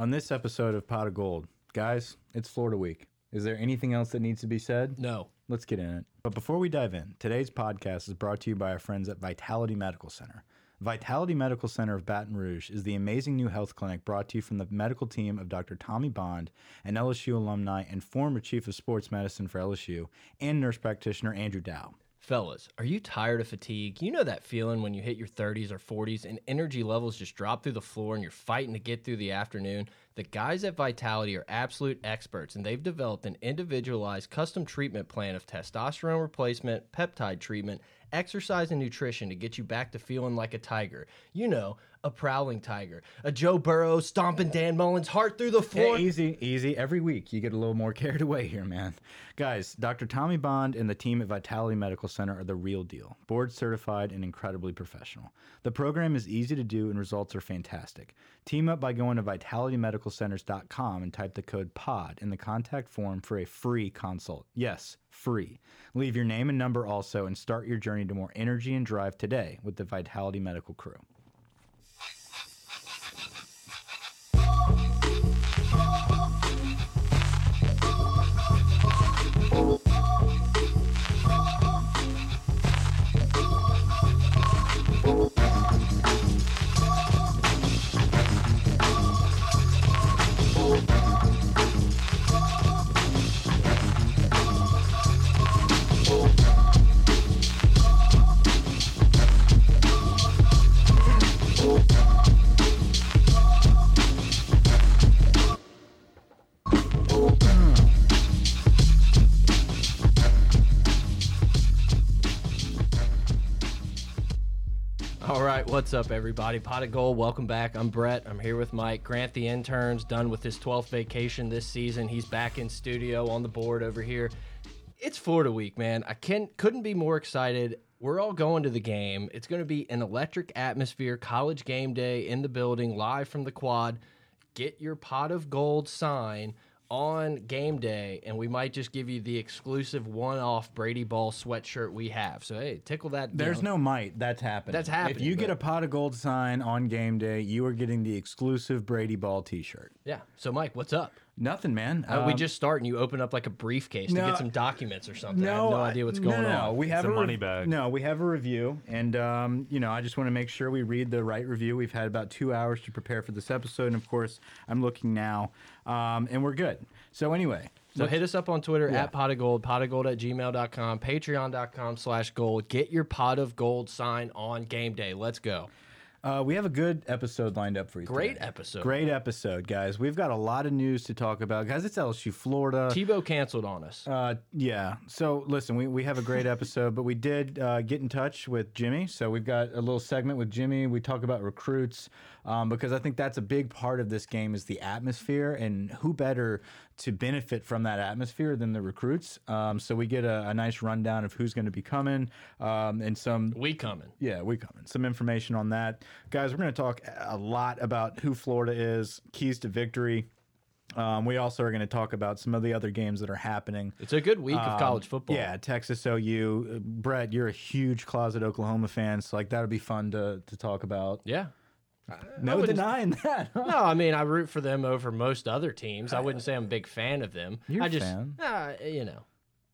On this episode of Pot of Gold, guys, it's Florida week. Is there anything else that needs to be said? No. Let's get in it. But before we dive in, today's podcast is brought to you by our friends at Vitality Medical Center. Vitality Medical Center of Baton Rouge is the amazing new health clinic brought to you from the medical team of Dr. Tommy Bond, an LSU alumni and former chief of sports medicine for LSU, and nurse practitioner Andrew Dow. Fellas, are you tired of fatigue? You know that feeling when you hit your 30s or 40s and energy levels just drop through the floor and you're fighting to get through the afternoon? The guys at Vitality are absolute experts and they've developed an individualized custom treatment plan of testosterone replacement, peptide treatment, exercise, and nutrition to get you back to feeling like a tiger. You know, a prowling tiger, a Joe Burrow stomping Dan Mullen's heart through the floor. Yeah, easy, easy. Every week you get a little more carried away here, man. Guys, Dr. Tommy Bond and the team at Vitality Medical Center are the real deal. Board certified and incredibly professional. The program is easy to do and results are fantastic. Team up by going to vitalitymedicalcenters.com and type the code POD in the contact form for a free consult. Yes, free. Leave your name and number also and start your journey to more energy and drive today with the Vitality Medical crew. All right, what's up, everybody? Pot of Gold, welcome back. I'm Brett. I'm here with Mike. Grant, the intern's done with his 12th vacation this season. He's back in studio on the board over here. It's Florida week, man. I can couldn't be more excited. We're all going to the game. It's going to be an electric atmosphere, college game day in the building, live from the quad. Get your pot of gold sign on game day, and we might just give you the exclusive one-off Brady Ball sweatshirt we have. So hey, tickle that. There's no might. That's happening. That's happening, If you get a pot of gold sign on game day, you are getting the exclusive Brady Ball T-shirt. Yeah. So, Mike, what's up? Nothing, man. Uh, we Um, just start and you open up like a briefcase to get some documents or something. I have no no idea what's no, going no, on. We have a a, money bag. No, we have a review, and um, you know, I just want to make sure we read the right review. We've had about two hours to prepare for this episode, and of course, I'm looking now, um, and we're good. So anyway, So hit us up on Twitter Yeah. at pot of gold, pot of gold at gmail.com, patreon.com slash gold. Get your pot of gold sign on game day. Let's go. Uh, we have a good episode lined up for you. Great today. episode. Great episode, guys. We've got a lot of news to talk about, guys. It's LSU, Florida. Tebow canceled on us. Uh, yeah. So listen, we, we have a great episode, but we did uh, get in touch with Jimmy. So we've got a little segment with Jimmy. We talk about recruits um, because I think that's a big part of this game is the atmosphere, and who better to benefit from that atmosphere than the recruits. Um, so we get a, a nice rundown of who's going to be coming um, and some we coming. yeah, we coming. Some information on that. Guys, we're going to talk a lot about who Florida is, keys to victory. Um, we also are going to talk about some of the other games that are happening. It's a good week of college football. Um, Yeah, Texas OU. Uh, Brett, you're a huge closet Oklahoma fan, so like that'll be fun to to talk about. Yeah. No wouldn't- denying that. huh? No, I mean, I root for them over most other teams. I wouldn't say I'm a big fan of them. You're I a just, fan. Uh, you know,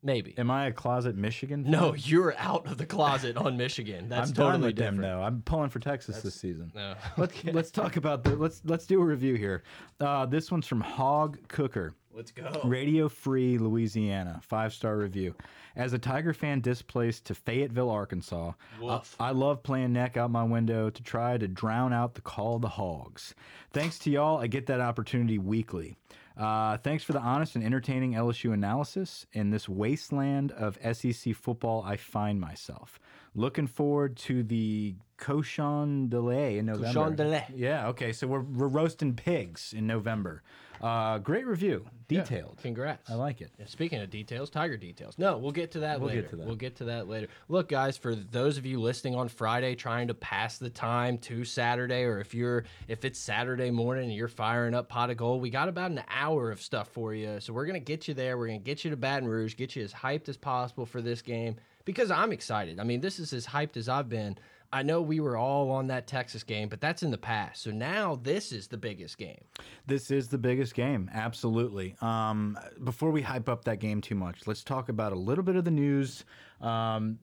maybe. Am I a closet Michigan? fan? No, you're out of the closet on Michigan. That's I'm totally different. them though. I'm pulling for Texas this season. No. Let's let's talk about the let's let's do a review here. Uh, this one's from Hog Cooker. Let's go. Radio Free Louisiana, five star review. As a Tiger fan displaced to Fayetteville, Arkansas, I, I love playing neck out my window to try to drown out the call of the hogs. Thanks to y'all, I get that opportunity weekly. Uh, thanks for the honest and entertaining LSU analysis. In this wasteland of SEC football, I find myself. Looking forward to the Cochon de lait in November. Cochon de lait. Yeah, okay. So we're, we're roasting pigs in November. Uh, great review. Detailed. Congrats. I like it. Yeah, speaking of details, Tiger details. No, we'll get to that We'll get to that. We'll get to that later. Look, guys, for those of you listening on Friday trying to pass the time to Saturday, or if you're if it's Saturday morning and you're firing up pot of gold, we got about an hour of stuff for you. So we're gonna get you there. We're gonna get you to Baton Rouge, get you as hyped as possible for this game because I'm excited. I mean, this is as hyped as I've been I know we were all on that Texas game, but that's in the past. So now this is the biggest game. This is the biggest game, absolutely. Um, before we hype up that game too much, let's talk about a little bit of the news. Um,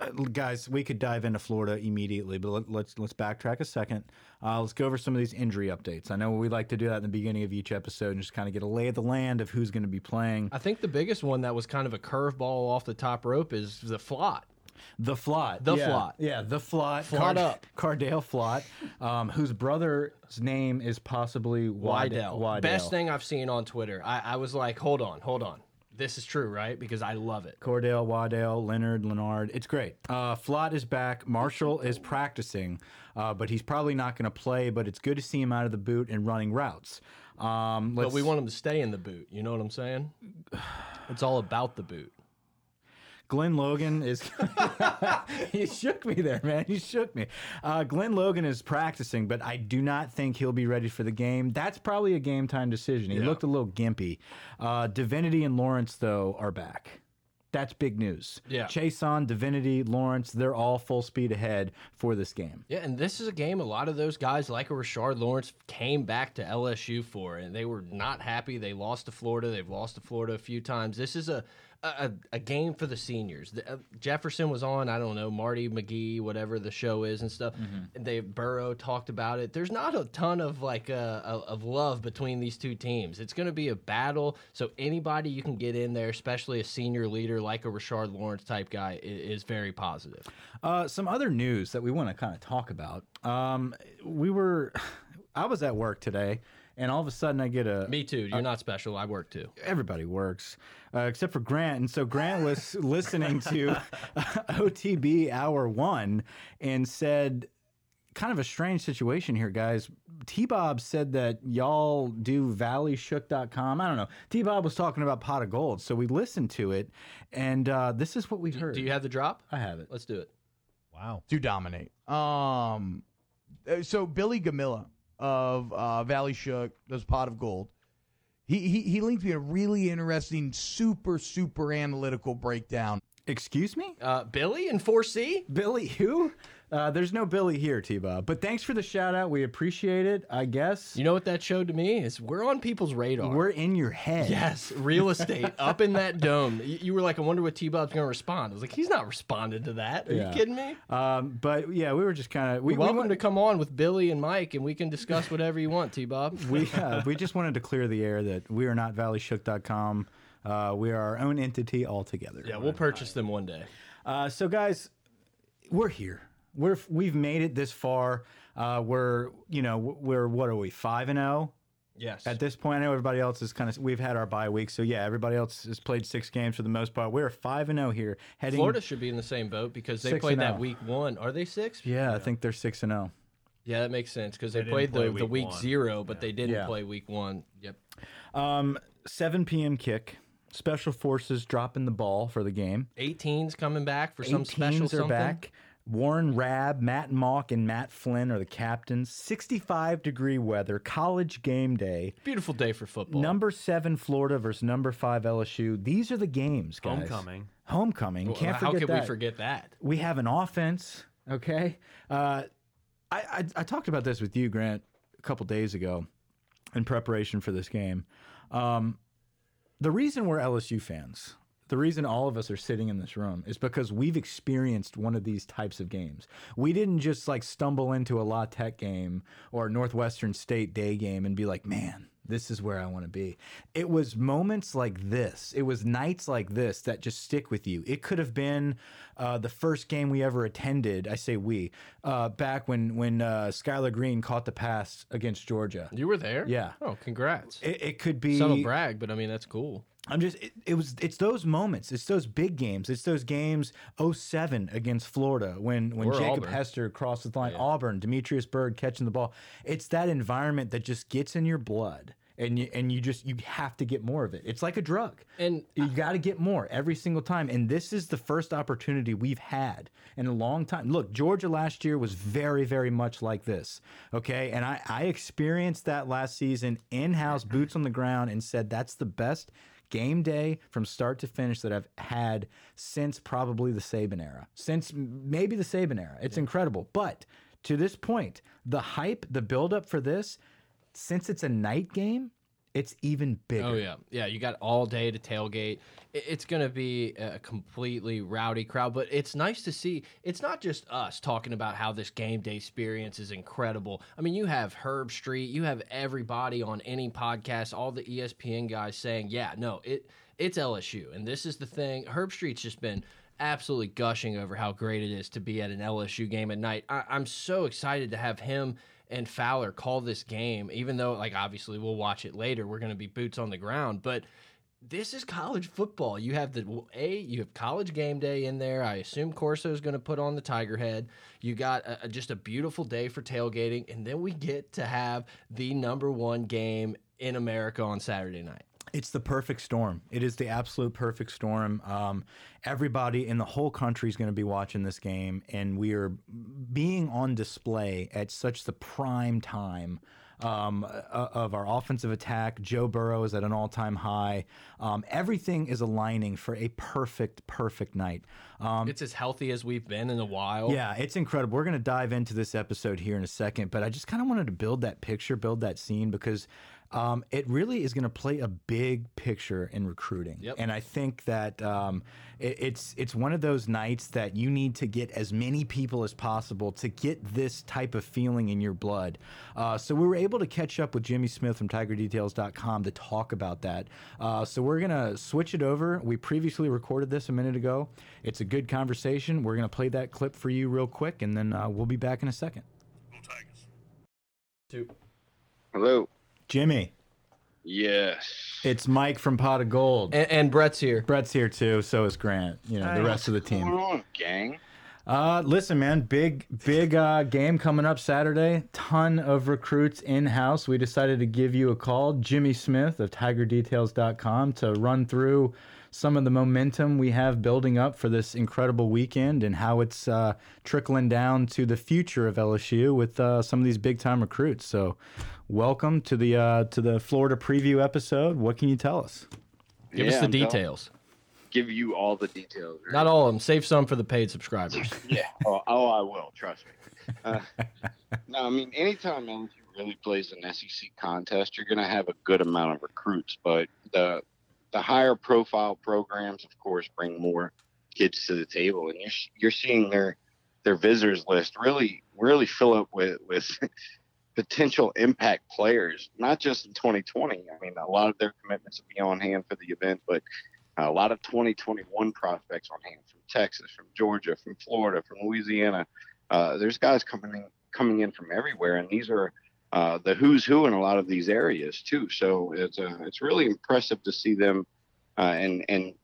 uh, guys, we could dive into Florida immediately, but let, let's let's backtrack a second. Uh, let's go over some of these injury updates. I know we like to do that in the beginning of each episode and just kind of get a lay of the land of who's going to be playing. I think the biggest one that was kind of a curveball off the top rope is the Flott. The Flott. The yeah. Flott. Yeah, the Flott. Flott up. Cordale Flott, um, whose brother's name is possibly Wydell. Wydell. Best thing I've seen on Twitter. I, I was like, hold on, hold on. This is true, right? Because I love it. Cordell, Waddell, Leonard, Leonard. It's great. Uh, Flott is back. Marshall is practicing, uh, but he's probably not going to play. But it's good to see him out of the boot and running routes. Um, But we want him to stay in the boot. You know what I'm saying? It's all about the boot. Glen Logan is. he shook me there, man. He shook me. Uh, Glen Logan is practicing, but I do not think he'll be ready for the game. That's probably a game time decision. He looked a little gimpy. Uh, Divinity and Lawrence, though, are back. That's big news. Yeah. Chaisson, Divinity, Lawrence, they're all full speed ahead for this game. Yeah, and this is a game a lot of those guys, like a Rashard Lawrence, came back to LSU for, and they were not happy. They lost to Florida. They've lost to Florida a few times. This is a a, a game for the seniors. The, uh, Jefferson was on. I don't know Marty McGee, whatever the show is and stuff. And they Burrow talked about it. There's not a ton of like uh, of love between these two teams. It's going to be a battle. So anybody you can get in there, especially a senior leader like a Rashard Lawrence type guy, is, is very positive. Uh, some other news that we want to kind of talk about. Um, we were, I was at work today, and all of a sudden I get a. Me too. You're not special. I work too. Everybody works, uh, except for Grant. And so Grant was listening to OTB Hour One and said, kind of a strange situation here, guys. T Bob said that y'all do valleyshook.com. I don't know. T Bob was talking about pot of gold. So we listened to it, and uh, this is what we heard. Do you have the drop? I have it. Let's do it. Wow. To dominate. Um, uh, so Billy Gomila of uh, Valley Shook, does Pot of Gold. He, he he linked me a really interesting, super super analytical breakdown. Excuse me? Uh, Billy in 4C? Billy who? Uh, there's no Billy here, T Bob. But thanks for the shout out. We appreciate it, I guess. You know what that showed to me is we're on people's radar. We're in your head. yes, real estate up in that dome. You, were like, I wonder what T Bob's going to respond. I was like, he's not responding to that. Are Yeah. you kidding me? Um, but yeah, we were just kind of we we, welcome wa- to come on with Billy and Mike, and we can discuss whatever you want, T Bob. we uh, we just wanted to clear the air that we are not valleyshook.com. Uh, we are our own entity altogether. Yeah, we'll purchase them one day. Uh, so guys, we're here. We're we've made it this far. Uh, we're you know we're what are we five and zero Yes. at this point? I know everybody else is kind of we've had our bye week, so yeah, everybody else has played six games for the most part. We're five and zero here, heading. Florida should be in the same boat because they played that oh. week one. Are they six? Yeah, I think they're six and oh. zero. Yeah, that makes sense because they, didn't played play the, the week week zero, but they didn't Yeah. play week one. Yep. Um, 7 p.m. kick. Special forces dropping the ball for the game. 18's coming back for some special 18s are something. back. Warren Rabb, Matt Mauck, and Matt Flynn are the captains. 65 degree weather, college game day. Beautiful day for football. Number seven Florida versus number five LSU. These are the games, guys. Homecoming. Homecoming. Well, Can't How forget could that. we forget that? We have an offense. Okay. Uh, I, I I talked about this with you, Grant, a couple days ago, in preparation for this game. Um, the reason we're LSU fans, the reason all of us are sitting in this room is because we've experienced one of these types of games. We didn't just like stumble into a La Tech game or Northwestern State day game and be like, man, this is where I want to be. It was moments like this. It was nights like this that just stick with you. It could have been uh, the first game we ever attended. I say we uh, back when when uh, Skyler Green caught the pass against Georgia. You were there? Yeah. Oh, congrats. It, it could be Subtle brag, but I mean that's cool. I'm just it, it was it's those moments. It's those big games. It's those games 07 against Florida when when Or Jacob Auburn. Hester crosses the line, Auburn, Demetrius Byrd catching the ball. It's that environment that just gets in your blood. And you and you just you have to get more of it. It's like a drug. And You got to get more every single time. And this is the first opportunity we've had in a long time. Look, Georgia last year was very, very much like this. Okay. And I, I experienced that last season in house, boots on the ground, and said that's the best game day from start to finish that I've had since probably the Saban era, since maybe the Saban era. It's incredible. But to this point, the hype, the buildup for this, since it's a night game, it's even oh, bigger. Oh yeah, yeah. You got all day to tailgate. It's going to be a completely rowdy crowd, but it's nice to see. It's not just us talking about how this game day experience is incredible. I mean, you have Herbstreit, you have everybody on any podcast, all the ESPN guys saying, "Yeah, no, it it's LSU," and this is the thing. Herbstreit's just been absolutely gushing over how great it is to be at an LSU game at night. I, I'm so excited to have him and Fowler call this game, even though, like, obviously we'll watch it later. We're going to be boots on the ground, but this is college football. You have the a you have college game day in there. I assume Corso is going to put on the tiger head. You got a, just a beautiful day for tailgating, and then we get to have the number one game in America on Saturday night. It's the perfect storm. It is the absolute perfect storm. Um, everybody in the whole country is going to be watching this game, and we are being on display at such the prime time um, of our offensive attack. Joe Burrow is at an all time high. Um, everything is aligning for a perfect, perfect night. Um, it's as healthy as we've been in a while. Yeah, it's incredible. We're going to dive into this episode here in a second, but I just kind of wanted to build that picture, build that scene because um, it really is going to play a big picture in recruiting. Yep. And I think that um, it, it's it's one of those nights that you need to get as many people as possible to get this type of feeling in your blood. Uh, so we were able to catch up with Jimmy Smith from TigerDetails.com to talk about that. Uh, so we're going to switch it over. We previously recorded this a minute ago. It's a good conversation. We're going to play that clip for you real quick, and then uh, we'll be back in a second. Two. Hello. Jimmy. Yes. It's Mike from Pot of Gold. And, and Brett's here. Brett's here too. So is Grant. You know, Hey, the rest of the team. going on, gang? Uh, listen, man, big, big uh, game coming up Saturday. Ton of recruits in house. We decided to give you a call, Jimmy Smith of TigerDetails.com, to run through some of the momentum we have building up for this incredible weekend and how it's uh, trickling down to the future of LSU with uh, some of these big time recruits. So, welcome to the uh, to the Florida preview episode. What can you tell us? Give Yeah, us the I'm details. Give you all the details. right? Not all of them. Save some for the paid subscribers. Yeah. Oh, oh, I will. Trust me. Uh, no, I mean, anytime LSU really plays an SEC contest, you're going to have a good amount of recruits. But the the higher profile programs, of course, bring more kids to the table, and you're you're seeing their their visitors list really really fill up with with potential impact players, not just in 2020. I mean, a lot of their commitments will be on hand for the event, but a lot of 2021 prospects on hand from Texas, from Georgia, from Florida, from Louisiana. Uh, there's guys coming in coming in from everywhere, and these are uh, the who's who in a lot of these areas too. So it's uh, it's really impressive to see them, uh, and and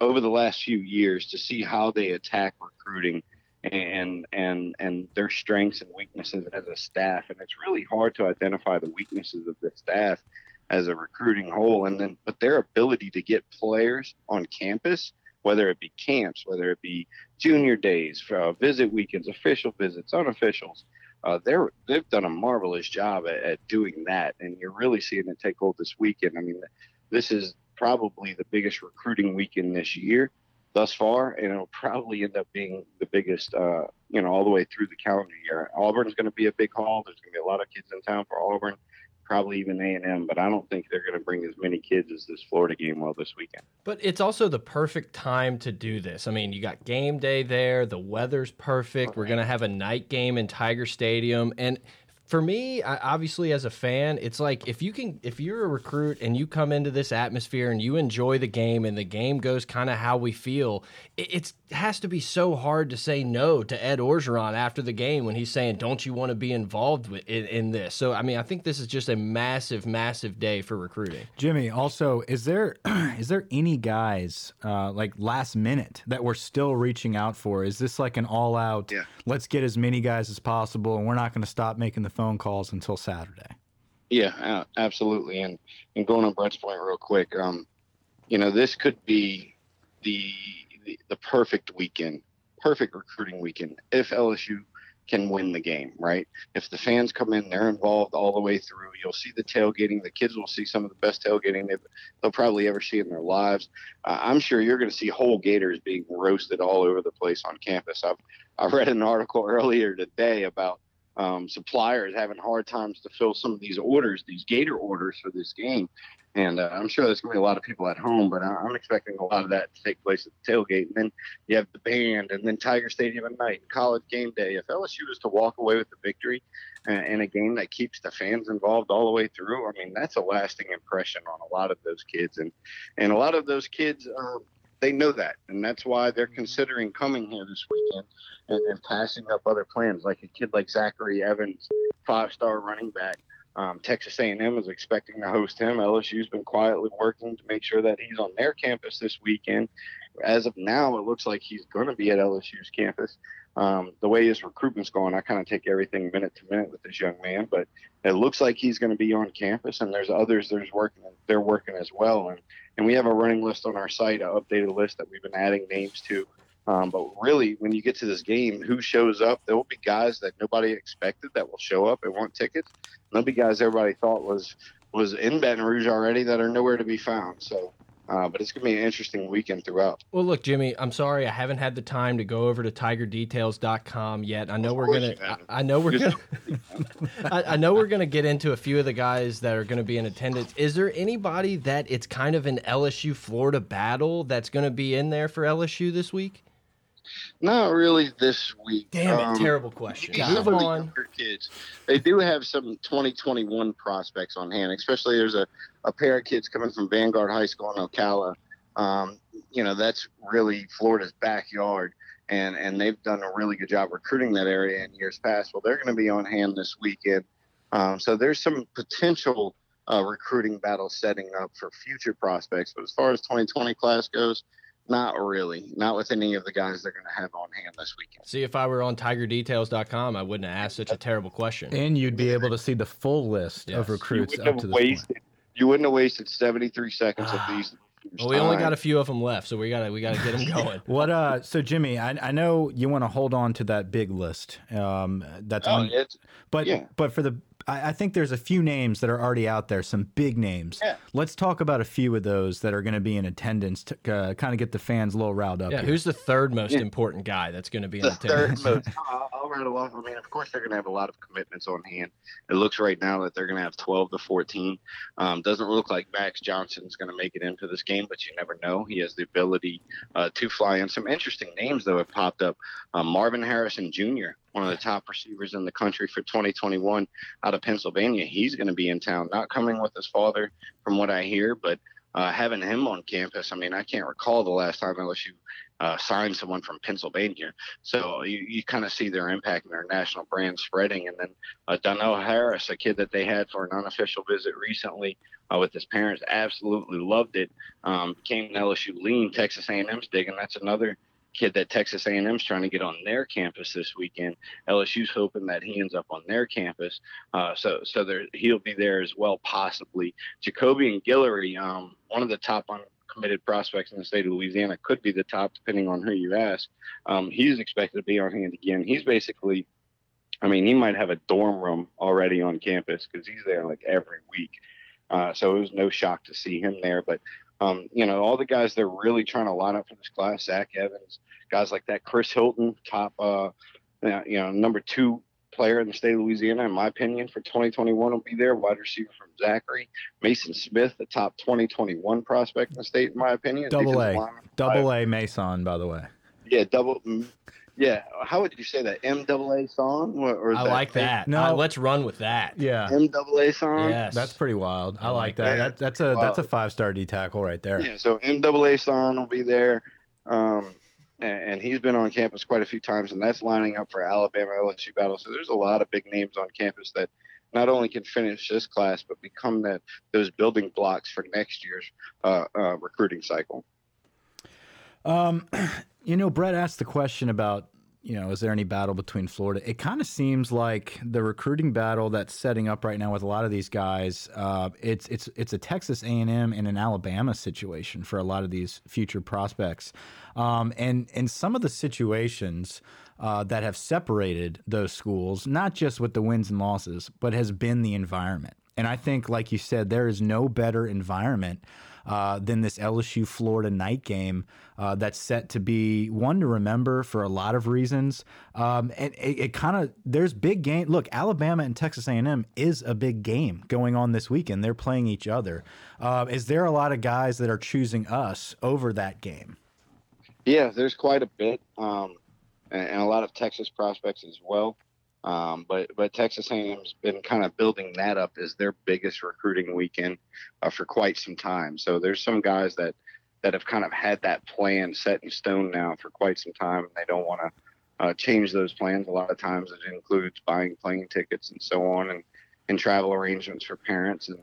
over the last few years to see how they attack recruiting and and and their strengths and weaknesses as a staff. And it's really hard to identify the weaknesses of the staff as a recruiting whole, and then but their ability to get players on campus, whether it be camps, whether it be junior days, uh, visit weekends, official visits, unofficials. Uh, they're they've done a marvelous job at, at doing that, and you're really seeing it take hold this weekend. I mean, this is probably the biggest recruiting weekend this year thus far, and it'll probably end up being the biggest, uh, you know, all the way through the calendar year. Auburn's going to be a big haul. There's going to be a lot of kids in town for Auburn, probably even A and M, but I don't think they're going to bring as many kids as this Florida game will this weekend. But it's also the perfect time to do this. I mean, you got game day there, the weather's perfect. We're going to have a night game in Tiger Stadium. And for me, I, obviously as a fan, it's like if you can if you're a recruit and you come into this atmosphere and you enjoy the game and the game goes kind of how we feel, it it's, has to be so hard to say no to Ed Orgeron after the game when he's saying, "Don't you want to be involved with, in, in this?" So I mean, I think this is just a massive, massive day for recruiting. Jimmy, also, is there is there any guys uh, like last minute that we're still reaching out for? Is this like an all out? Yeah. Let's get as many guys as possible, and we're not going to stop making the phone calls until Saturday. Yeah, absolutely. And and going on Brett's point real quick, um, you know, this could be the, the the perfect weekend, perfect recruiting weekend if LSU can win the game, right? If the fans come in, they're involved all the way through. You'll see the tailgating. The kids will see some of the best tailgating they'll probably ever see in their lives. Uh, I'm sure you're going to see whole gators being roasted all over the place on campus. I've I read an article earlier today about um, suppliers having hard times to fill some of these orders, these gator orders for this game. And uh, I'm sure there's going to be a lot of people at home, but I'm expecting a lot of that to take place at the tailgate. And then you have the band, and then Tiger Stadium at night, college game day. If LSU was to walk away with the victory uh, in a game that keeps the fans involved all the way through, I mean, that's a lasting impression on a lot of those kids. And and a lot of those kids, uh, they know that, and that's why they're considering coming here this weekend and, and passing up other plans, like a kid like Zachary Evans, five-star running back um, Texas A&M is expecting to host him. LSU's been quietly working to make sure that he's on their campus this weekend. As of now, it looks like he's going to be at LSU's campus. Um, the way his recruitment's going, I kind of take everything minute to minute with this young man, but it looks like he's going to be on campus. And there's others there's working, they're working as well. And and we have a running list on our site, an updated list that we've been adding names to. Um, but really, when you get to this game, who shows up? There will be guys that nobody expected that will show up and want tickets. There'll be guys everybody thought was was in Baton Rouge already that are nowhere to be found. So, uh, but it's gonna be an interesting weekend throughout. Well, look, Jimmy, I'm sorry I haven't had the time to go over to TigerDetails.com yet. I know we're gonna. I, I know we're gonna. I, I know we're gonna get into a few of the guys that are gonna be in attendance. Is there anybody that it's kind of an LSU Florida battle that's gonna be in there for LSU this week? Not really this week. Damn it! Um, terrible question. maybe Move some of the on. kids. They do have some 2021 prospects on hand, especially there's a, a pair of kids coming from Vanguard High School in Ocala. Um, you know, that's really Florida's backyard, and, and they've done a really good job recruiting that area in years past. Well, they're going to be on hand this weekend. Um, so there's some potential uh, recruiting battles setting up for future prospects. But as far as 2020 class goes, not really. Not with any of the guys they're going to have on hand this weekend. See, if I were on TigerDetails.com, I wouldn't have asked such a terrible question. And you'd be able to see the full list Yes. of recruits you up wouldn't to have this point. wasted. You wouldn't have wasted 73 seconds of these. Well, we only got a few of them left, so we gotta we gotta get them going. What uh so Jimmy, I, I know you want to hold on to that big list. Um that's Oh, on it's, but yeah. but for the I, I think there's a few names that are already out there, some big names. Yeah. Let's talk about a few of those that are going to be in attendance to uh, kind of get the fans a little riled up. Yeah, here. who's the third most Yeah. important guy that's going to be in the third most. I'll, I'll rattle off. I mean, of course, they're going to have a lot of commitments on hand. It looks right now that they're going to have 12 to 14. Um, doesn't look like Max Johnson's going to make it into this game, but you never know. He has the ability uh, to fly in. Some interesting names, though, have popped up. Um, Marvin Harrison Jr., one of the top receivers in the country for 2021 out of Pennsylvania. He's going to be in town, not coming with his father, from what I hear, but uh, having him on campus. I mean, I can't recall the last time LSU uh, signed someone from Pennsylvania. So you, you kind of see their impact and their national brand spreading. And then uh, Donnell Harris, a kid that they had for an unofficial visit recently uh, with his parents, absolutely loved it. Um, became an LSU lean. Texas A&M's digging. That's another kid that Texas A&M's trying to get on their campus this weekend. LSU's hoping that he ends up on their campus. Uh, so so there, he'll be there as well, possibly. Jacobian Guillory, um, one of the top uncommitted prospects in the state of Louisiana, could be the top, depending on who you ask. Um, he's expected to be on hand again. He's basically, I mean, he might have a dorm room already on campus because he's there like every week. Uh, so it was no shock to see him there. But um, you know, all the guys they're really trying to line up for this class, Zach Evans, guys like that, Chris Hilton, top, uh, you know, number two player in the state of Louisiana, in my opinion, for 2021 will be there. Wide receiver from Zachary, Maason Smith, the top 2021 prospect in the state, in my opinion. Double A. Double A Mason, by the way. Yeah, double. Yeah, how would you say that? M double A song, or, or is I like that. No. Uh, let's run with that. Yeah. M double A song. Yes, That's pretty wild. I, I like like that. that. that. That's a that's a five star D tackle right there. Yeah, so NAA song will be there. Um, and, and he's been on campus quite a few times, and that's lining up for Alabama LSU battle. So there's a lot of big names on campus that not only can finish this class, but become that those building blocks for next year's uh, uh, recruiting cycle. Um, you know, Brett asked the question about you know, is there any battle between Florida? It kind of seems like the recruiting battle that's setting up right now with a lot of these guys. Uh, it's it's it's a Texas A and M and an Alabama situation for a lot of these future prospects, um, and and some of the situations. Uh, that have separated those schools, not just with the wins and losses, but has been the environment. And I think, like you said, there is no better environment uh, than this LSU Florida night game uh, that's set to be one to remember for a lot of reasons. Um, and it, it kind of there's big game. Look, Alabama and Texas A&M is a big game going on this weekend. They're playing each other. Uh, is there a lot of guys that are choosing us over that game? Yeah, there's quite a bit, um, and, and a lot of Texas prospects as well. Um, but but Texas A&M's been kind of building that up as their biggest recruiting weekend uh, for quite some time. So there's some guys that that have kind of had that plan set in stone now for quite some time, and they don't want to uh, change those plans. A lot of times it includes buying plane tickets and so on, and and travel arrangements for parents and.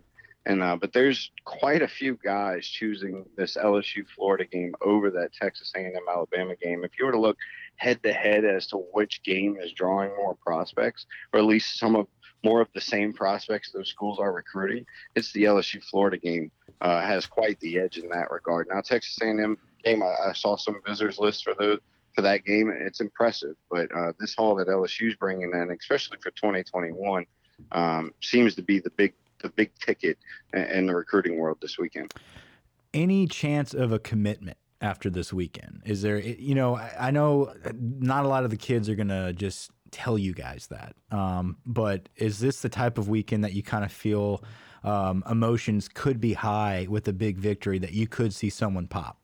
And uh, but there's quite a few guys choosing this LSU Florida game over that Texas A&M Alabama game. If you were to look head to head as to which game is drawing more prospects, or at least some of more of the same prospects those schools are recruiting. It's the LSU Florida game uh, has quite the edge in that regard. Now Texas A&M game, I, I saw some visitors list for the for that game. It's impressive, but uh, this haul that LSU's bringing in, especially for 2021, um, seems to be the big the big ticket in the recruiting world this weekend. Any chance of a commitment after this weekend? Is there, you know, I, I know not a lot of the kids are going to just tell you guys that. Um, but is this the type of weekend that you kind of feel um, emotions could be high with a big victory that you could see someone pop?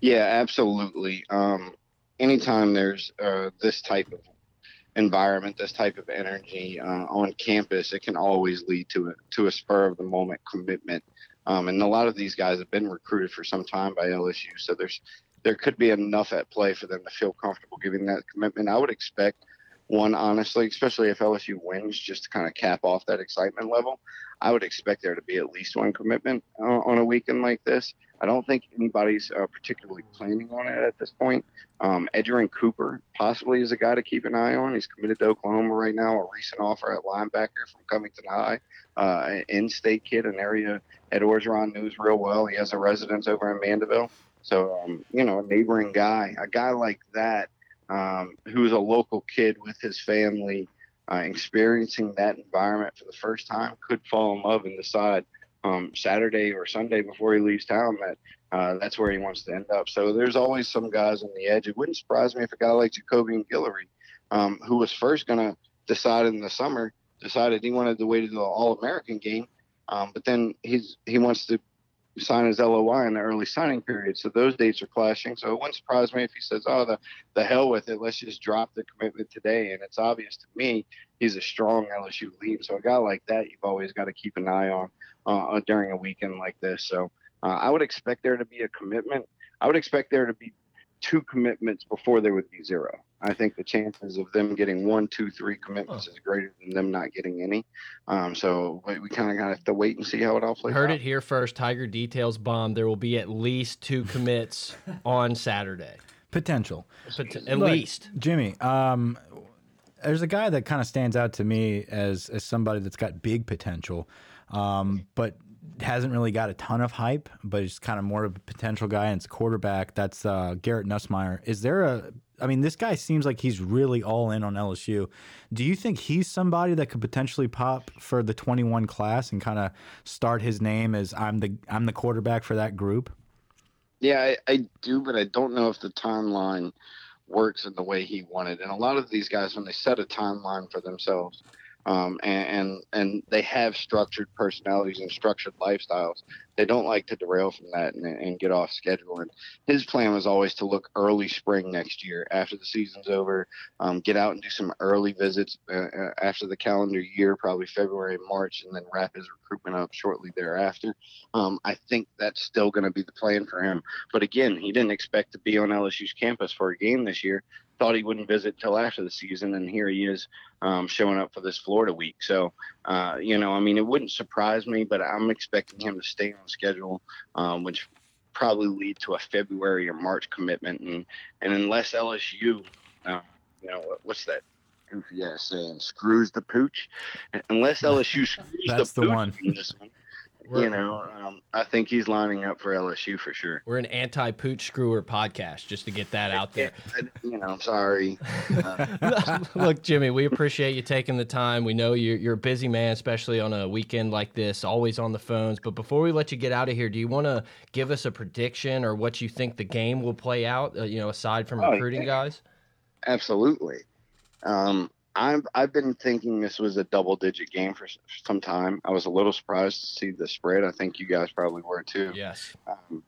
Yeah, absolutely. Um, anytime there's uh, this type of environment, this type of energy uh, on campus, it can always lead to a, to a spur of the moment commitment um, and a lot of these guys have been recruited for some time by LSU, so there's there could be enough at play for them to feel comfortable giving that commitment. I would expect one honestly, especially if LSU wins, just to kind of cap off that excitement level. I would expect there to be at least one commitment uh, on a weekend like this. I don't think anybody's uh, particularly planning on it at this point. Um, Cooper possibly is a guy to keep an eye on. He's committed to Oklahoma right now, a recent offer at linebacker from Covington High, uh, in-state kid, an area Ed Orgeron knows real well. He has a residence over in Mandeville. So, um, you know, a neighboring guy, a guy like that um, who's a local kid with his family, uh, experiencing that environment for the first time, could fall in love and decide – um, Saturday or Sunday before he leaves town that uh, that's where he wants to end up. So there's always some guys on the edge. It wouldn't surprise me if a guy like Jacobian Guillory, um, who was first going to decide in the summer, decided he wanted to wait until the All American game, um, but then he's he wants to sign his LOI in the early signing period. So those dates are clashing. So it wouldn't surprise me if he says, "Oh, the the hell with it. Let's just drop the commitment today." And it's obvious to me he's a strong LSU lead. So a guy like that, you've always got to keep an eye on uh, during a weekend like this. So uh, I would expect there to be a commitment. I would expect there to be two commitments before there would be zero. I think the chances of them getting one, two, three commitments is greater than them not getting any. Um, so we, we kind of got to have to wait and see how it all plays Heard out. Heard it here first. Tiger Details bomb. There will be at least two commits on Saturday. Potential. But at Look, least. Jimmy, um, there's a guy that kind of stands out to me as as somebody that's got big potential, um, but hasn't really got a ton of hype, but he's kind of more of a potential guy. And it's quarterback. That's uh, Garrett Nussmeier. Is there a? I mean, this guy seems like he's really all in on LSU. Do you think he's somebody that could potentially pop for the 21 class and kind of start his name as I'm the I'm the quarterback for that group? Yeah, I, I do, but I don't know if the timeline works in the way he wanted. And a lot of these guys, when they set a timeline for themselves, um, and, and and they have structured personalities and structured lifestyles. They don't like to derail from that and, and get off schedule. And his plan was always to look early spring next year after the season's over, um, get out and do some early visits uh, uh after the calendar year, probably February, March, and then wrap his recruitment up shortly thereafter. Um, I think that's still going to be the plan for him. But again, he didn't expect to be on LSU's campus for a game this year thought he wouldn't visit till after the season, and here he is um, showing up for this Florida week. So, uh, you know, I mean, it wouldn't surprise me, but I'm expecting him to stay on schedule, um, which probably lead to a February or March commitment. And and unless LSU uh, you know what's that goofy ass saying? Screws the pooch. Unless LSU screws That's the, the pooch one. In this one, We're, you know, um, I think he's lining up for LSU for sure. we're an anti-pooch screwer podcast, just to get that out there. I- you know, I'm sorry. Uh, Look, Jimmy, we appreciate you taking the time. We know you're, you're a busy man, especially on a weekend like this, always on the phones. But before we let you get out of here, do you want to give us a prediction or what you think the game will play out, uh, you know, aside from Oh, recruiting yeah. guys? Absolutely. Um, I'm, I've been thinking this was a double digit game for some time. I was a little surprised to see the spread. I think you guys probably were too. Yes. Um,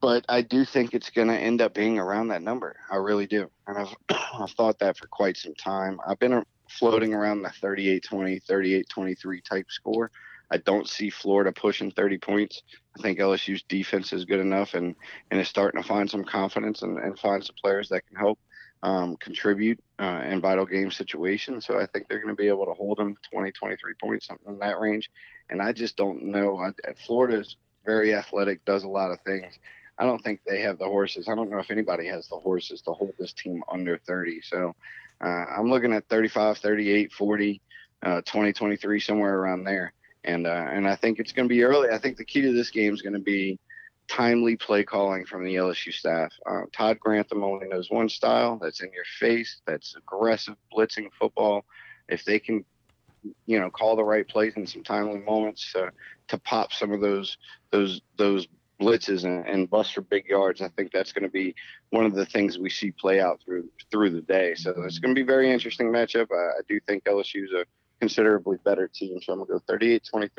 but I do think it's going to end up being around that number. I really do. And I've, I've thought that for quite some time. I've been floating around the 38 20, 38 23 type score. I don't see Florida pushing 30 points. I think LSU's defense is good enough and, and is starting to find some confidence and, and find some players that can help um, contribute uh, in vital game situations. So I think they're going to be able to hold them 20, 23 points, something in that range. And I just don't know. I, Florida's very athletic, does a lot of things. I don't think they have the horses. I don't know if anybody has the horses to hold this team under 30. So uh, I'm looking at 35, 38, 40, uh, 20, 23, somewhere around there. And uh, and I think it's going to be early. I think the key to this game is going to be timely play calling from the LSU staff. Uh, Todd Grantham only knows one style. That's in your face. That's aggressive blitzing football. If they can, you know, call the right plays in some timely moments uh, to pop some of those those those blitzes and, and bust for big yards. I think that's going to be one of the things we see play out through through the day. So it's going to be a very interesting matchup. I, I do think LSU's a considerably better team. So I'm going to go 38-23.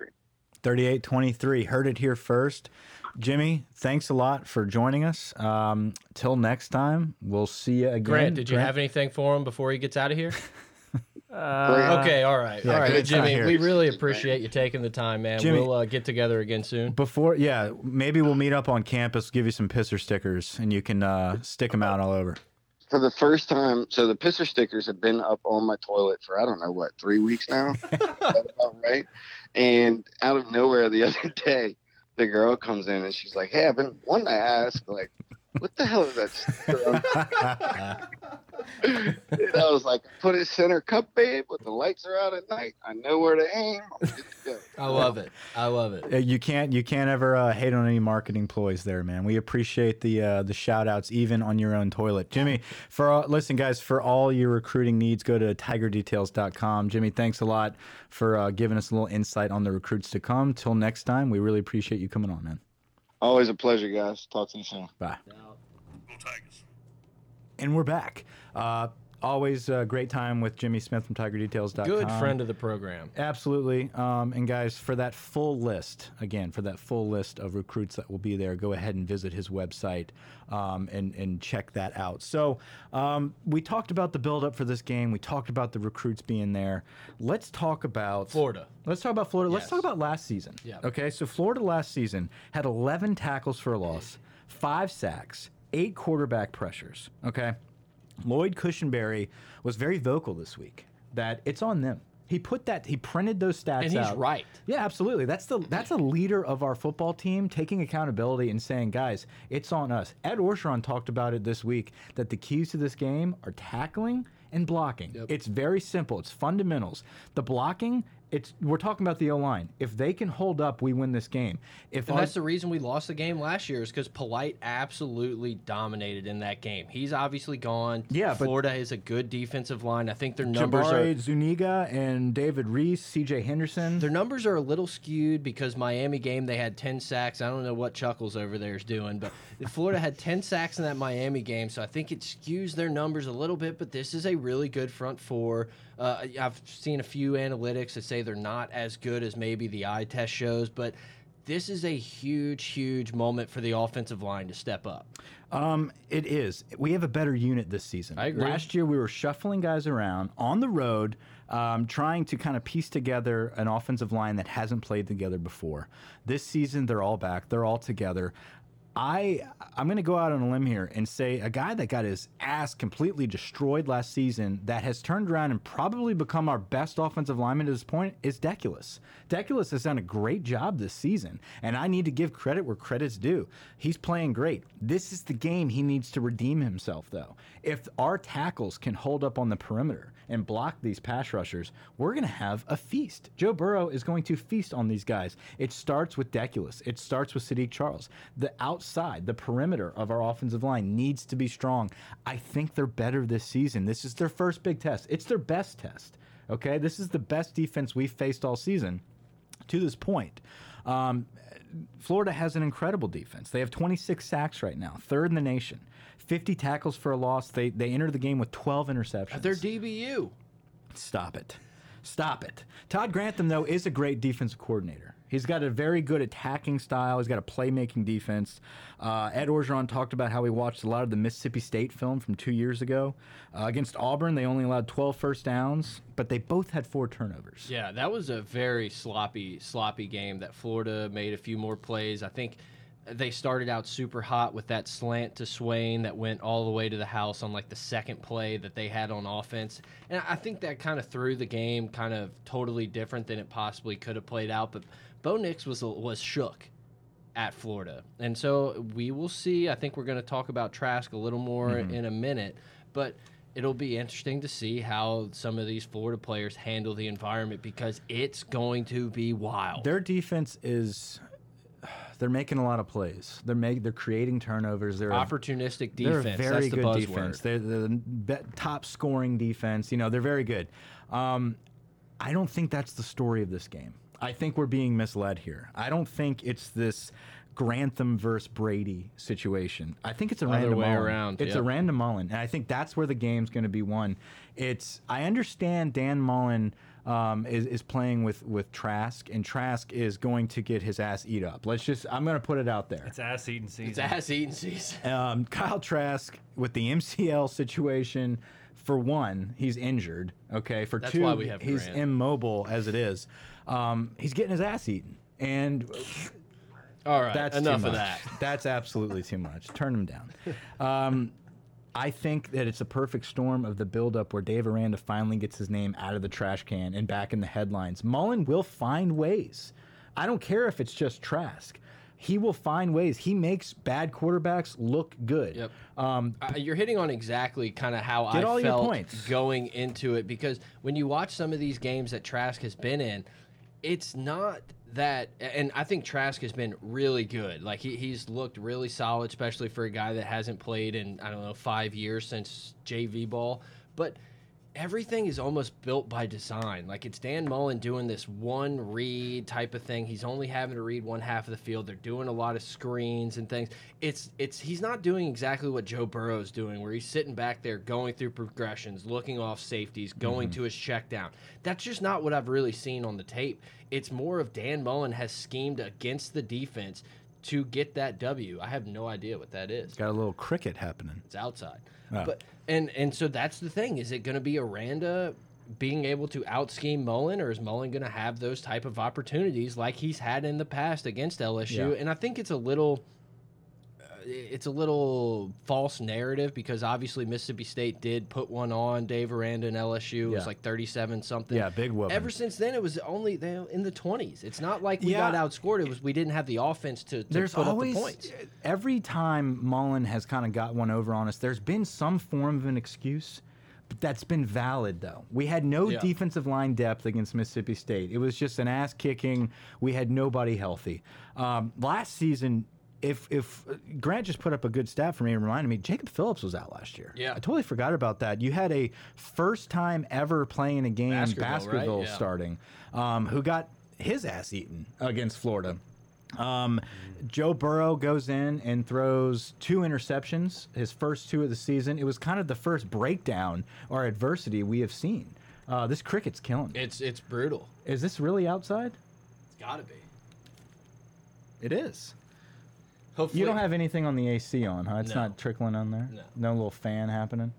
38 23. Heard it here first. Jimmy, thanks a lot for joining us. Um, till next time, we'll see you again. Grant, did you have anything for him before he gets out of here? Uh, okay, all right, yeah, all right, Jimmy. We really appreciate you taking the time, man. Jimmy- we'll uh, get together again soon. Before, yeah, maybe we'll meet up on campus, give you some pisser stickers, and you can uh, stick them out all over. For the first time, so the pisser stickers have been up on my toilet for I don't know what three weeks now. About right? And out of nowhere, the other day, the girl comes in and she's like, "Hey, I've been wanting to ask, like, what the hell is that?" sticker And I was like, put it center cup, babe. When the lights are out at night, I know where to aim. I'm good to go. I love it. I love it. You can't you can't ever uh, hate on any marketing ploys there, man. We appreciate the uh, the shout outs even on your own toilet. Jimmy, for uh, listen guys, for all your recruiting needs, go to tigerdetails.com. Jimmy, thanks a lot for uh, giving us a little insight on the recruits to come. Till next time, we really appreciate you coming on, man. Always a pleasure, guys. Talk to you soon. Bye. And we're back. Uh, always a great time with Jimmy Smith from TigerDetails.com. Good friend of the program. Absolutely. Um, and guys, for that full list, again, for that full list of recruits that will be there, go ahead and visit his website um, and, and check that out. So, um, we talked about the build-up for this game. We talked about the recruits being there. Let's talk about Florida. Let's talk about Florida. Let's talk about last season. Yeah. Okay, so Florida last season had 11 tackles for a loss, five sacks, eight quarterback pressures. Okay. Lloyd Cushenberry was very vocal this week that it's on them. He put that he printed those stats And he's out. right. Yeah, absolutely. That's the that's a leader of our football team taking accountability and saying, guys, it's on us. Ed Orgeron talked about it this week that the keys to this game are tackling and blocking. It's very simple. It's fundamentals. The blocking, it's we're talking about the O line. If they can hold up, we win this game. If And that's the reason we lost the game last year is because Polite absolutely dominated in that game. He's obviously gone. Yeah, Florida is a good defensive line. I think their numbers Jabari are Zuniga and David Reese, CJ Henderson. their numbers are a little skewed because Miami game they had 10 sacks. I don't know what Chuckles over there is doing, but Florida had 10 sacks in that Miami game, so I think it skews their numbers a little bit, but this is a really good front four. Uh, I've seen a few analytics that say they're not as good as maybe the eye test shows, but this is a huge, huge moment for the offensive line to step up. Um, it is. We have a better unit this season. I agree. Last year we were shuffling guys around on the road, um, trying to kind of piece together an offensive line that hasn't played together before. This season they're all back. They're all together. I I'm going to go out on a limb here and say a guy that got his ass completely destroyed last season that has turned around and probably become our best offensive lineman to this point is Deculus. Deculus has done a great job this season, and I need to give credit where credit's due. He's playing great. This is the game he needs to redeem himself, though. If our tackles can hold up on the perimeter and block these pass rushers, we're going to have a feast. Joe Burrow is going to feast on these guys. It starts with Deculus. It starts with Saahdiq Charles. The outside, the perimeter of our offensive line needs to be strong. I think they're better this season. This is their first big test. It's their best test. Okay, this is the best defense we've faced all season to this point. Um, Florida has an incredible defense. They have 26 sacks right now, third in the nation. 50 tackles for a loss. They they entered the game with 12 interceptions. They're DBU. Stop it. Stop it. Todd Grantham, though, is a great defensive coordinator. He's got a very good attacking style. He's got a playmaking defense. Uh, Ed Orgeron talked about how he watched a lot of the Mississippi State film from two years ago. Uh, against Auburn, they only allowed 12 first downs, but they both had four turnovers. Yeah, that was a very sloppy, sloppy game that Florida made a few more plays. I think they started out super hot with that slant to Swain that went all the way to the house on like the second play that they had on offense. And I think that kind of threw the game kind of totally different than it possibly could have played out. But Bo Nix was was shook at Florida. And so we will see. I think we're going to talk about Trask a little more Mm-hmm. in a minute, but it'll be interesting to see how some of these Florida players handle the environment because it's going to be wild. Their defense is. They're making a lot of plays. They're make, They're creating turnovers. They're Opportunistic They're defense. a very That's good buzzword. defense. They're the top scoring defense. You know, they're very good. Um, I don't think that's the story of this game. I think we're being misled here. I don't think it's this Grantham versus Brady situation. I think it's a Other random way Mullen. around, It's yep. a random Mullen, and I think that's where the game's going to be won. It's I understand Dan Mullen um, is is playing with with Trask, and Trask is going to get his ass eat up. Let's just I'm going to put it out there. It's ass eating season. It's ass eating season. Um, Kyle Trask with the MCL situation. For one, he's injured. Okay. For That's two, why we have he's Grant. immobile as it is. Um, he's getting his ass eaten, and All right, that's enough of that. That's absolutely too much. Turn him down. Um, I think that it's a perfect storm of the buildup where Dave Aranda finally gets his name out of the trash can and back in the headlines. Mullen will find ways. I don't care if it's just Trask. He will find ways. He makes bad quarterbacks look good. Yep. Um, Uh, you're hitting on exactly kind of how I all felt points. going into it because when you watch some of these games that Trask has been in, it's not that, and I think Trask has been really good. Like he, he's looked really solid, especially for a guy that hasn't played in I don't know five years since JV ball, but. Everything is almost built by design. Like it's Dan Mullen doing this one read type of thing. He's only having to read one half of the field. They're doing a lot of screens and things. It's it's he's not doing exactly what Joe Burrow's doing, where he's sitting back there going through progressions, looking off safeties, going mm-hmm. to his check down. That's just not what I've really seen on the tape. It's more of Dan Mullen has schemed against the defense to get that W. I have no idea what that is. got a little cricket happening. It's outside. But and and so that's the thing. Is it going to be Aranda being able to out scheme Mullen, or is Mullen going to have those type of opportunities like he's had in the past against LSU? Yeah. And I think it's a little. It's a little false narrative because obviously Mississippi State did put one on Dave Aranda and LSU. It was like thirty-seven something. Yeah, big whooping. Ever since then, it was only in the twenties. It's not like we Yeah. got outscored. It was we didn't have the offense to, to there's put always up the points. every time Mullen has kind of got one over on us. There's been some form of an excuse, but that's been valid though. We had no Yeah. defensive line depth against Mississippi State. It was just an ass kicking. We had nobody healthy. Um, last season. If if Grant just put up a good stat for me and reminded me, Jacob Phillips was out last year. Yeah. I totally forgot about that. You had a first time ever playing a game, Baskerville, right? Baskerville Yeah. starting, um, who got his ass eaten against Florida. Um, Joe Burrow goes in and throws two interceptions, his first two of the season. It was kind of the first breakdown or adversity we have seen. Uh, this cricket's killing. me. It's it's brutal. Is this really outside? It's got to be. It is. Hopefully, You don't have anything on the AC on, huh? It's No. not trickling on there. No. No little fan happening.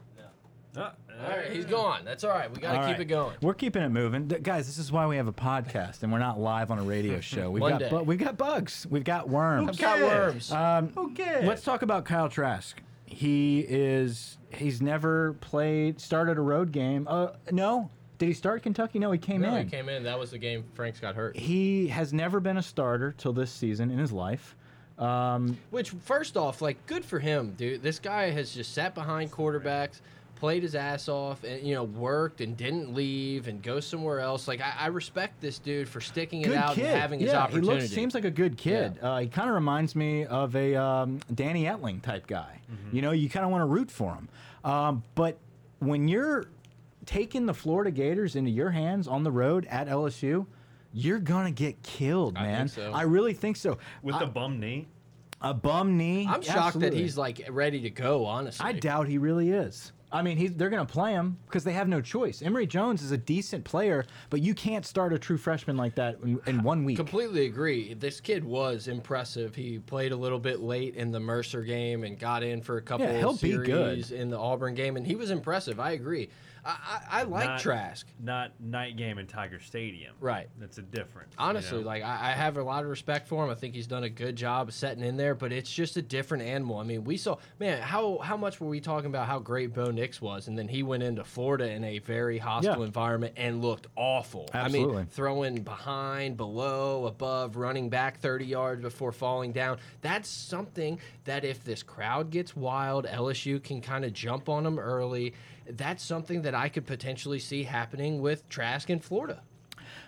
Uh, All right, he's gone. That's all right. We got to All keep right. it going. We're keeping it moving, Th- guys. This is why we have a podcast and we're not live on a radio show. We've One got day. bu- we've got bugs, we've got worms. I've got worms. Um, Okay. Let's talk about Kyle Trask. He is he's never played started a road game. Uh, no, did he start Kentucky? No, he came no, in. he came in. That was the game Franks got hurt. He has never been a starter till this season in his life. Um, Which, first off, like, good for him, dude. This guy has just sat behind quarterbacks, played his ass off, and you know, worked and didn't leave and go somewhere else. Like, I, I respect this dude for sticking it out kid. and having his yeah, opportunity. he looks seems like a good kid. Uh, he kind of reminds me of a um, Danny Etling type guy. Mm-hmm. You know, you kind of want to root for him. Um, but when you're taking the Florida Gators into your hands on the road at LSU, you're gonna get killed, I think man. so. I really think so. with I- the bum knee. a bum knee. I'm shocked absolutely. that he's like ready to go. Honestly, I doubt he really is. I mean, he's, they're going to play him because they have no choice. Emory Jones is a decent player, but you can't start a true freshman like that in, in one week. Completely agree. This kid was impressive. He played a little bit late in the Mercer game and got in for a couple Yeah, he'll of be series good. in the Auburn game, and he was impressive. I agree. I, I, I like Not- Trask. Not night game in Tiger Stadium. Right. That's a difference. you Honestly, know? like I, I have a lot of respect for him. I think he's done a good job of setting in there, but it's just a different animal. I mean, we saw man, how how much were we talking about how great Bo Nix was, and then he went into Florida in a very hostile Yeah. environment and looked awful. I Absolutely. mean, throwing behind, below, above, running back 30 yards before falling down. That's something that if this crowd gets wild, LSU can kind of jump on them early. That's something that I could potentially see happening with Trask in Florida.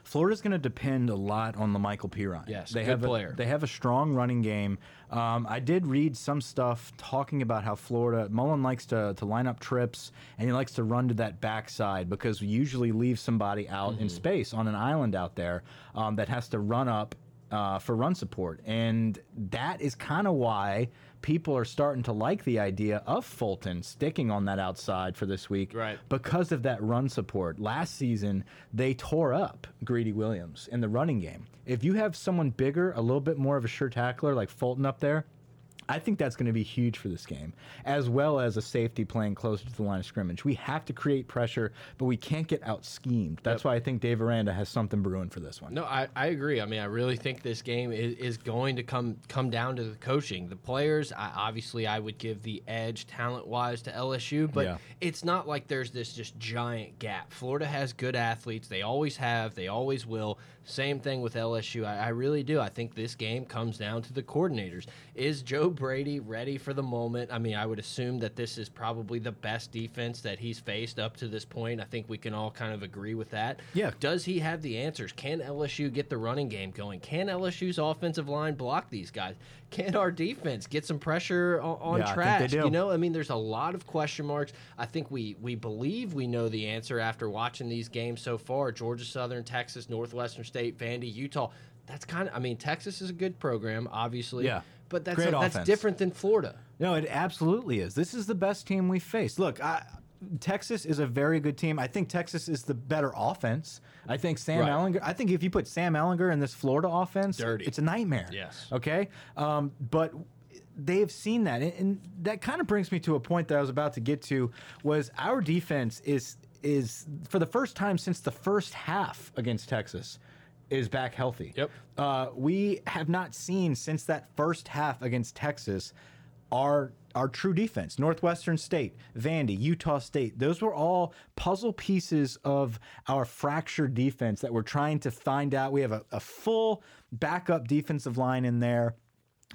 Florida's going to depend a lot on the Lamical Perine. Yes, they have player. A, they have a strong running game. Um, I did read some stuff talking about how Florida Mullen likes to to line up trips and he likes to run to that backside because we usually leave somebody out Mm-hmm. in space on an island out there um, that has to run up uh, for run support, and that is kind of why people are starting to like the idea of Fulton sticking on that outside for this week Right. because of that run support. Last season, they tore up Greedy Williams in the running game. If you have someone bigger, a little bit more of a sure tackler like Fulton up there, I think that's going to be huge for this game, as well as a safety playing closer to the line of scrimmage. We have to create pressure, but we can't get out schemed. That's why I think Dave Aranda has something brewing for this one. No, I, I agree. I mean, I really think this game is, is going to come come down to the coaching. The players, I, obviously, I would give the edge talent wise to LSU, but Yeah. it's not like there's this just giant gap. Florida has good athletes. They always have. They always will. Same thing with LSU. I, I really do. I think this game comes down to the coordinators. Is Joe Brady ready for the moment? I mean, I would assume that this is probably the best defense that he's faced up to this point. I think we can all kind of agree with that. Yeah. Does he have the answers? Can LSU get the running game going? Can LSU's offensive line block these guys? Can our defense get some pressure on, Yeah, I think they do. You know, I mean, there's a lot of question marks. I think we we believe we know the answer after watching these games so far: Georgia Southern, Texas, Northwestern State, Vandy, Utah. That's kind of. I mean, Texas is a good program, obviously. Yeah. But that's Great that's offense. different than Florida. No, it absolutely is. This is the best team we faced. Look, I, Texas is a very good team. I think Texas is the better offense. I think Sam Right. Ehlinger. I think if you put Sam Ehlinger in this Florida offense, Dirty. it's a nightmare. Yes. Okay. Um, but they've seen that, and, and that kind of brings me to a point that I was about to get to. Was our defense is is for the first time since the first half against Texas is back healthy. Yep. Uh, we have not seen since that first half against Texas our our true defense. Northwestern State, Vandy, Utah State. Those were all puzzle pieces of our fractured defense that we're trying to find out. We have a, a full backup defensive line in there.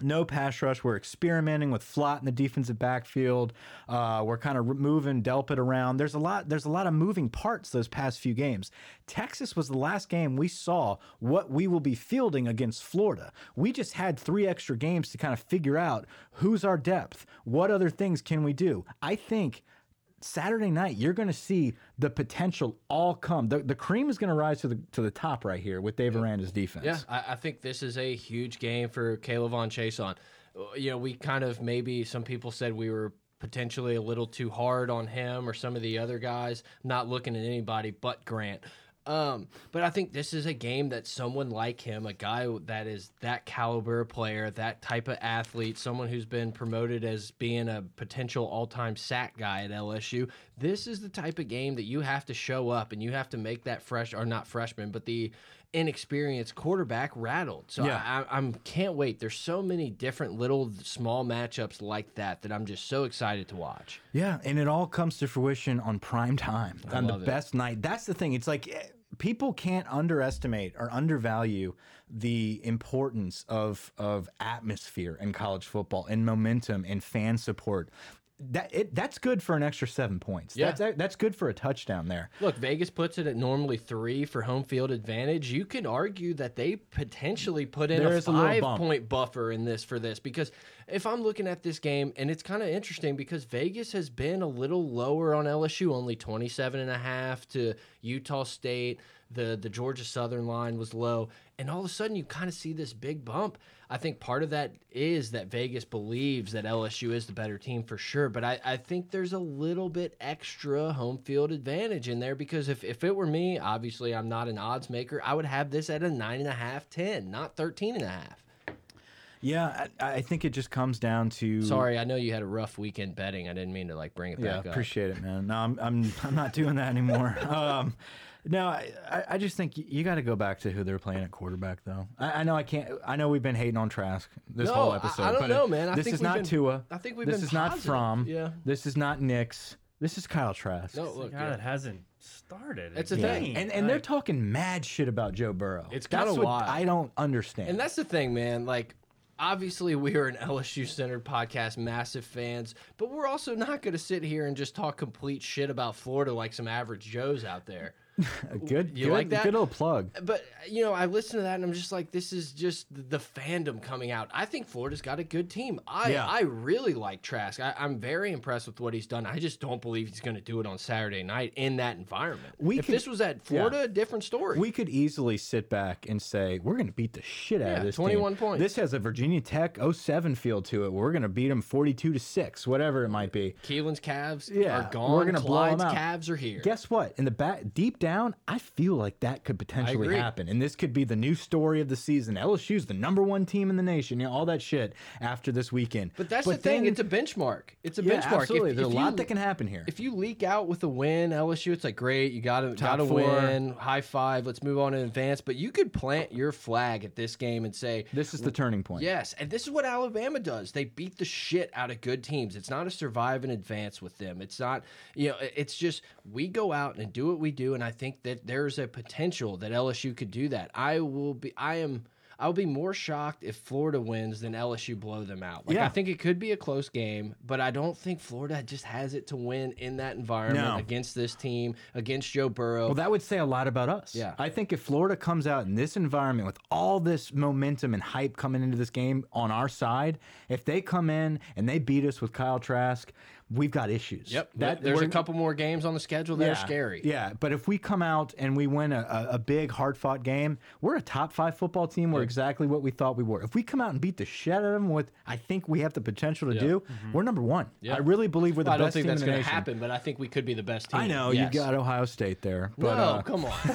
No pass rush. We're experimenting with Flott in the defensive backfield. Uh, we're kind of moving Delpit around. There's a lot. There's a lot of moving parts those past few games. Texas was the last game we saw what we will be fielding against Florida. We just had three extra games to kind of figure out who's our depth. What other things can we do? I think Saturday night, you're going to see the potential all come. The, the cream is going to rise to the to the top right here with Dave Aranda's defense. Yeah, I, I think this is a huge game for K'Lavon Chaisson. You know, we kind of maybe some people said we were potentially a little too hard on him or some of the other guys. Not looking at anybody but Grant. Um, but I think this is a game that someone like him, a guy that is that caliber player, that type of athlete, someone who's been promoted as being a potential all-time sack guy at LSU, this is the type of game that you have to show up and you have to make that fresh or not freshman, but the inexperienced quarterback rattled. So Yeah. I, I I'm can't wait. There's so many different little small matchups like that that I'm just so excited to watch. Yeah, and it all comes to fruition on prime time on the it. best night. That's the thing. It's like eh, people can't underestimate or undervalue the importance of of atmosphere in college football and momentum and fan support. That it that's good for an extra seven points. Yeah. That's that's good for a touchdown there. Look, Vegas puts it at normally three for home field advantage. You can argue that they potentially put in There a is a five point buffer in this for this because if I'm looking at this game, and it's kind of interesting because Vegas has been a little lower on LSU, only 27 and a half to Utah State. The the Georgia Southern line was low, and all of a sudden you kind of see this big bump. I think part of that is that Vegas believes that LSU is the better team for sure, but I, I think there's a little bit extra home field advantage in there because if, if it were me, obviously I'm not an odds maker, I would have this at a nine and a half, 10, not 13 and a half. Yeah, I, I think it just comes down to Sorry, I know you had a rough weekend betting. I didn't mean to like bring it Yeah, back up. appreciate it, man. No, I'm I'm I'm not doing that anymore. um, no, I, I- I just think you got to go back to who they're playing at quarterback, though. I, I know I can't. I know we've been hating on Trask this No, whole episode. I don't but know, man. I this think is not been- Tua. I think we've this been is not positive. From. Yeah. This is not Nick's. This is Kyle Trask. No, look, God, yeah. it hasn't started. That's the again. thing. And and they're talking mad shit about Joe Burrow. It's That's kinda what wild. I don't understand. And that's the thing, man. Like, obviously, we are an LSU centered podcast, massive fans, but we're also not going to sit here and just talk complete shit about Florida like some average Joes out there. A good, You good, like that? good little plug. But you know, I listen to that and I'm just like, this is just the fandom coming out. I think Florida's got a good team. I Yeah. I really like Trask. I, I'm very impressed with what he's done. I just don't believe he's going to do it on Saturday night in that environment. We if could- this was at Florida, a different story. We could easily sit back and say we're going to beat the shit out Yeah, of this. 21 team. points. This has a Virginia Tech 07 feel to it. We're going to beat them 42 to six, whatever it might be. Keelan's Cavs Yeah, are gone. we're gonna blow 'em Clyde's out. Cavs are here. Guess what? In the back, deep down, I feel like that could potentially happen, and this could be the new story of the season. LSU's the number one team in the nation. You know all that shit after this weekend. But that's the thing. then- It's a benchmark. It's a yeah, benchmark. absolutely. If, There's if a lot you, that can happen here. If you leak out with a win, LSU, it's like great. You got to got to four. win. High five. Let's move on in advance. But you could plant your flag at this game and say, this is the turning point. Yes, and this is what Alabama does. They beat the shit out of good teams. It's not a survive and advance with them. It's not, you know, it's just we go out and do what we do, and I think that there's a potential that LSU could do that. I will be, I am. I'll be more shocked if Florida wins than LSU blow them out. Like Yeah. I think it could be a close game, but I don't think Florida just has it to win in that environment No. against this team, against Joe Burrow. Well, that would say a lot about us. Yeah. I think if Florida comes out in this environment with all this momentum and hype coming into this game on our side, if they come in and they beat us with Kyle Trask, we've got issues. yep. That there's a couple more games on the schedule that are scary. Yeah, but if we come out and we win a, a, big, hard fought game, we're a top five football team. We're exactly what we thought we were. If we come out and beat the shit out of them, with I think we have the potential to do, we're number one. Yeah. I really believe we're the best team. I don't think that's going to happen, but I think we could be the best team. I know Yes. you got Ohio State there, but no, uh, come on,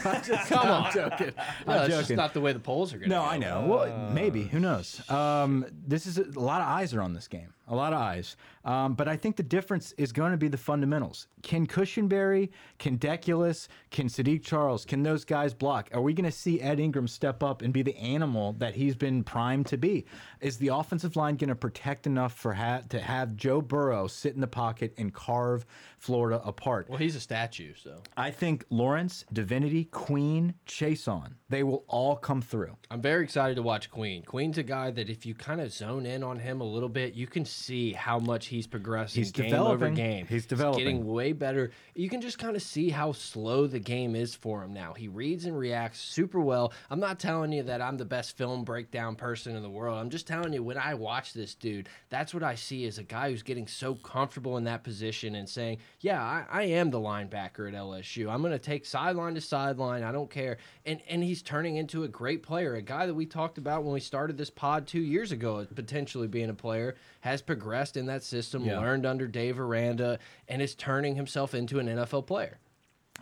come on. joking. No, I'm that's just not the way the polls are going. To No, I know. Well, maybe. Who knows? Um, this is a, a lot of eyes are on this game. A lot of eyes. Um, but I think the difference is going to be the fundamentals. Can Cushenberry, can Deculus, can Saahdiq Charles, can those guys block? Are we going to see Ed Ingram step up and be the animal that he's been primed to be? Is the offensive line going to protect enough for ha to have Joe Burrow sit in the pocket and carve Florida apart? Well, he's a statue, so I think Lawrence, Divinity, Queen, Chaisson, they will all come through. I'm very excited to watch Queen. Queen's a guy that if you kind of zone in on him a little bit, you can see how much he's progressing He's game over game. He's developing. getting way better. You can just kind of see how slow the game is for him now. He reads and reacts super well. I'm not telling you that I'm the best film breakdown person in the world. I'm just telling you when I watch this dude, that's what I see as a guy who's getting so comfortable in that position and saying, "Yeah, I, I am the linebacker at LSU. I'm going to take sideline to sideline. I don't care." And and he's turning into a great player, a guy that we talked about when we started this pod two years ago, potentially being a player, has progressed in that system, Yeah. learned under Dave Aranda, and is turning himself into an NFL player.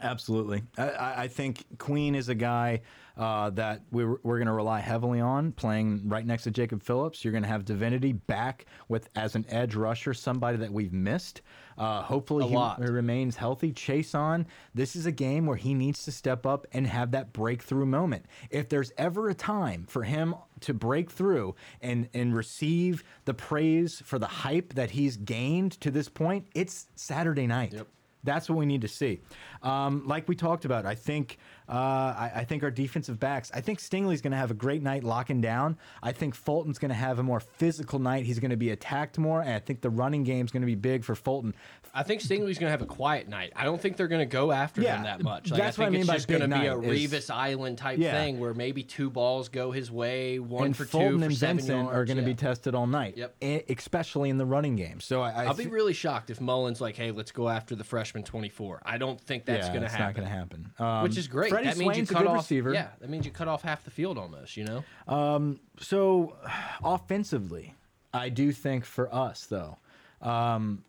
Absolutely. I- I, I think Queen is a guy uh, that we're, we're going to rely heavily on playing right next to Jacob Phillips. You're going to have Divinity back with as an edge rusher, somebody that we've missed. Uh, hopefully, he lot. remains healthy. Chaisson. This is a game where he needs to step up and have that breakthrough moment. If there's ever a time for him to break through and and receive the praise for the hype that he's gained to this point, it's Saturday night. Yep. That's what we need to see. Um, like we talked about, I think uh, I, I think our defensive backs. I think Stingley's going to have a great night locking down. I think Fulton's going to have a more physical night. He's going to be attacked more, and I think the running game's going to be big for Fulton. I think Stingley's going to have a quiet night. I don't think they're going to go after Yeah, him that much. that's I what I think mean it's by just going to be a is- Revis Island type Yeah. thing where maybe two balls go his way, one and for Fulton two for and seven Vincent yards. are going to yeah. be tested all night, Yep. especially in the running game. So I, I I'll be really shocked if Mullen's like, hey, let's go after the freshman 24. I don't think that's going to it's happen. not going to happen. Um, Which is great. Freddie that means you Swain's a cut good off. receiver. Yeah, that means you cut off half the field almost. You know. Um, So, offensively, I do think for us though, um,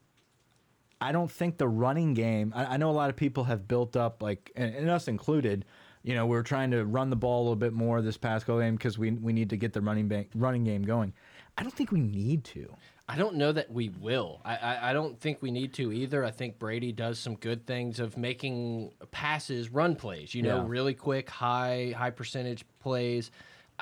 I don't think the running game. I, I know a lot of people have built up like, and, and us included. You know, we're trying to run the ball a little bit more this past game because we we need to get the running bank running game going. I don't think we need to. I don't know that we will. I, I, I don't think we need to either. I think Brady does some good things of making passes, run plays. You know, Yeah. really quick, high high percentage plays.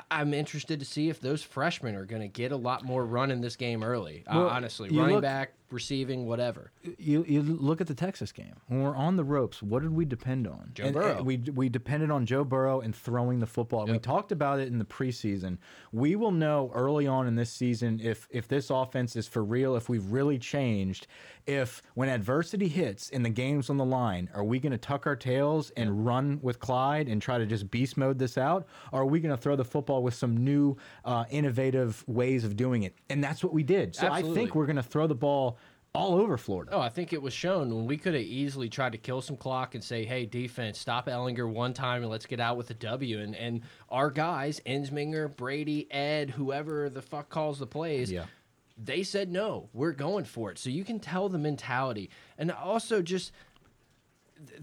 I'm interested to see if those freshmen are going to get a lot more run in this game early. Uh, honestly, running look- back, receiving, whatever. you you look at the Texas game when we're on the ropes. What did we depend on? Joe And- Burrow. and we we depended on Joe Burrow and throwing the football. And We talked about it in the preseason. We will know early on in this season if if this offense is for real. If we've really changed. If when adversity hits and the game's on the line, are we going to tuck our tails and run with Clyde and try to just beast mode this out, or are we going to throw the football with some new uh, innovative ways of doing it? And that's what we did. So I think we're going to throw the ball all over Florida. Oh, I think it was shown when we could have easily tried to kill some clock and say, "Hey, defense, stop Ehlinger one time and let's get out with a W." And and our guys, Ensminger, Brady, Ed, whoever the fuck calls the plays, Yeah. they said no. We're going for it. So you can tell the mentality, and also just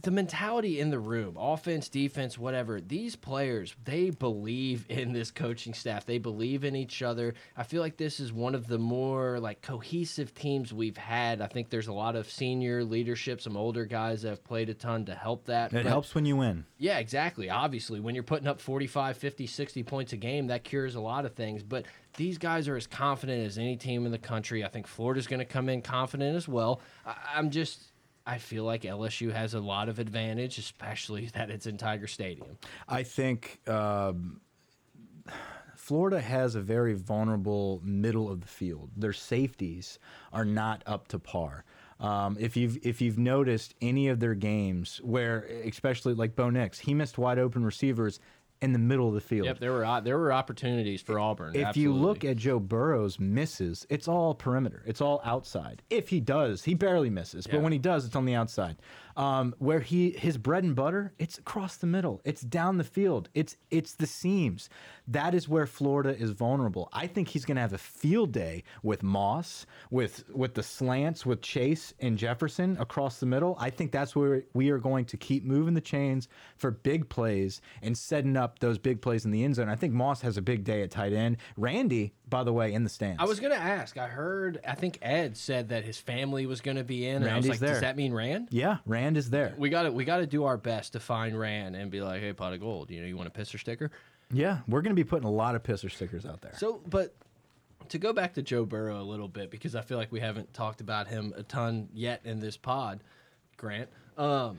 the mentality in the room, offense, defense, whatever. These players, they believe in this coaching staff. They believe in each other. I feel like this is one of the more like cohesive teams we've had. I think there's a lot of senior leadership, some older guys that have played a ton to help that. It but- helps when you win. yeah, exactly. Obviously, when you're putting up 45, 50, 60 points a game, that cures a lot of things. But these guys are as confident as any team in the country. I think Florida's going to come in confident as well. I, I'm just, I feel like LSU has a lot of advantage, especially that it's in Tiger Stadium. I think um, Florida has a very vulnerable middle of the field. Their safeties are not up to par. Um, if you've if you've noticed any of their games where, especially like Bo Nix, he missed wide open receivers in the middle of the field. Yep, there were uh, there were opportunities for Auburn. If you look at Joe Burrow's misses, it's all perimeter. It's all outside. If he does, he barely misses, Yeah. but when he does, it's on the outside. Um, where he his bread and butter, it's across the middle. It's down the field. It's it's the seams. That is where Florida is vulnerable. I think he's going to have a field day with Moss, with with the slants, with Chase and Jefferson across the middle. I think that's where we are going to keep moving the chains for big plays and setting up those big plays in the end zone. I think Moss has a big day at tight end. Randy, by the way, in the stands. I was going to ask. I heard. I think Ed said that his family was going to be in. And I was Randy's like, there. does that mean Rand? yeah, Rand is there. We got to we got to do our best to find Rand and be like, hey, pot of gold. You know, you want a pisser sticker? Yeah, we're going to be putting a lot of pisser stickers out there. So, but to go back to Joe Burrow a little bit because I feel like we haven't talked about him a ton yet in this pod, Grant. Um,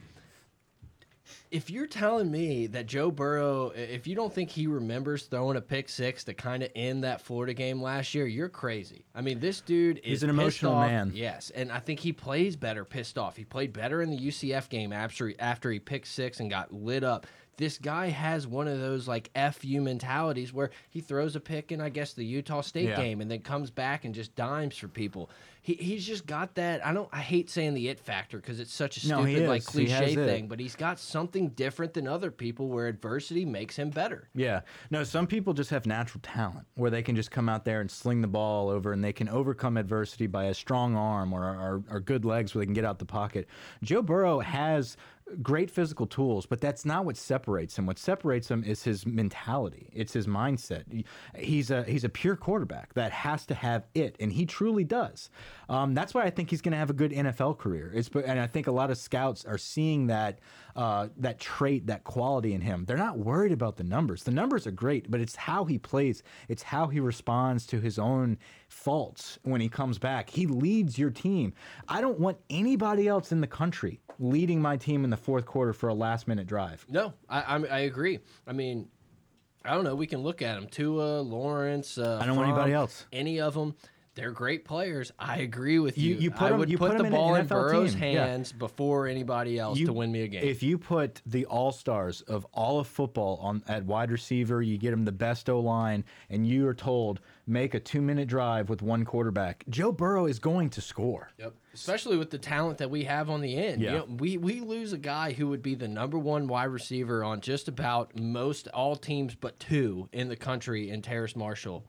if you're telling me that Joe Burrow, if you don't think he remembers throwing a pick six to kind of end that Florida game last year, you're crazy. I mean, this dude is He's an emotional off. man. Yes, and I think he plays better pissed off. He played better in the UCF game after after he picked six and got lit up. This guy has one of those like fu mentalities where he throws a pick in I guess the Utah State Yeah. game and then comes back and just dimes for people. He, he's just got that. I don't. I hate saying the it factor because it's such a No, stupid like is. He has cliche it. thing, but he's got something different than other people where adversity makes him better. Yeah. No, some people just have natural talent where they can just come out there and sling the ball over and they can overcome adversity by a strong arm or, or, or good legs where they can get out the pocket. Joe Burrow has great physical tools, but that's not what separates him. What separates him is his mentality. It's his mindset. He's a he's a pure quarterback that has to have it, and he truly does. Um, that's why I think he's going to have a good NFL career. It's and I think a lot of scouts are seeing that uh, that trait, that quality in him. They're not worried about the numbers. The numbers are great, but it's how he plays. It's how he responds to his own faults when he comes back. He leads your team. I don't want anybody else in the country leading my team in the fourth quarter for a last minute drive. No, I, I I agree. I mean, I don't know. We can look at them. Tua, Lawrence. Uh, I don't want anybody else. Any of them. They're great players. I agree with you. You- you put I would you put, put the in ball in NFL Burrow's team. Yeah. hands before anybody else You- to win me a game. If you put the all stars of all of football on at wide receiver, you get them the best O line, and you are told make a two minute drive with one quarterback. Joe Burrow is going to score. Yep. Especially with the talent that we have on the end. Yeah. You know, we we lose a guy who would be the number one wide receiver on just about most all teams but two in the country in Terrace Marshall.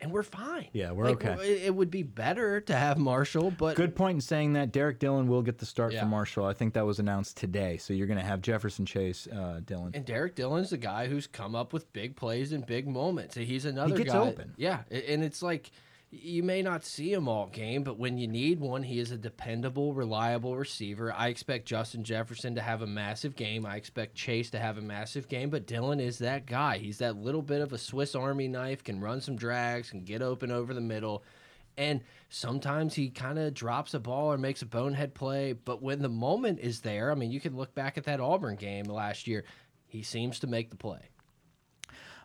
And we're fine. Yeah, we're Like, okay. It, would be better to have Marshall, but Good point in saying that. Derrick Dillon will get the start Yeah. for Marshall. I think that was announced today. So you're going to have Jefferson Chase, uh, Dillon. And Derrick Dillon's the guy who's come up with big plays and big moments. He's another he gets guy. open. Yeah, and it's like you may not see him all game, but when you need one, he is a dependable, reliable receiver. I expect Justin Jefferson to have a massive game. I expect Chase to have a massive game, but Dillon is that guy. He's that little bit of a Swiss Army knife, can run some drags, can get open over the middle. And sometimes he kind of drops a ball or makes a bonehead play. But when the moment is there, I mean, you can look back at that Auburn game last year. He seems to make the play.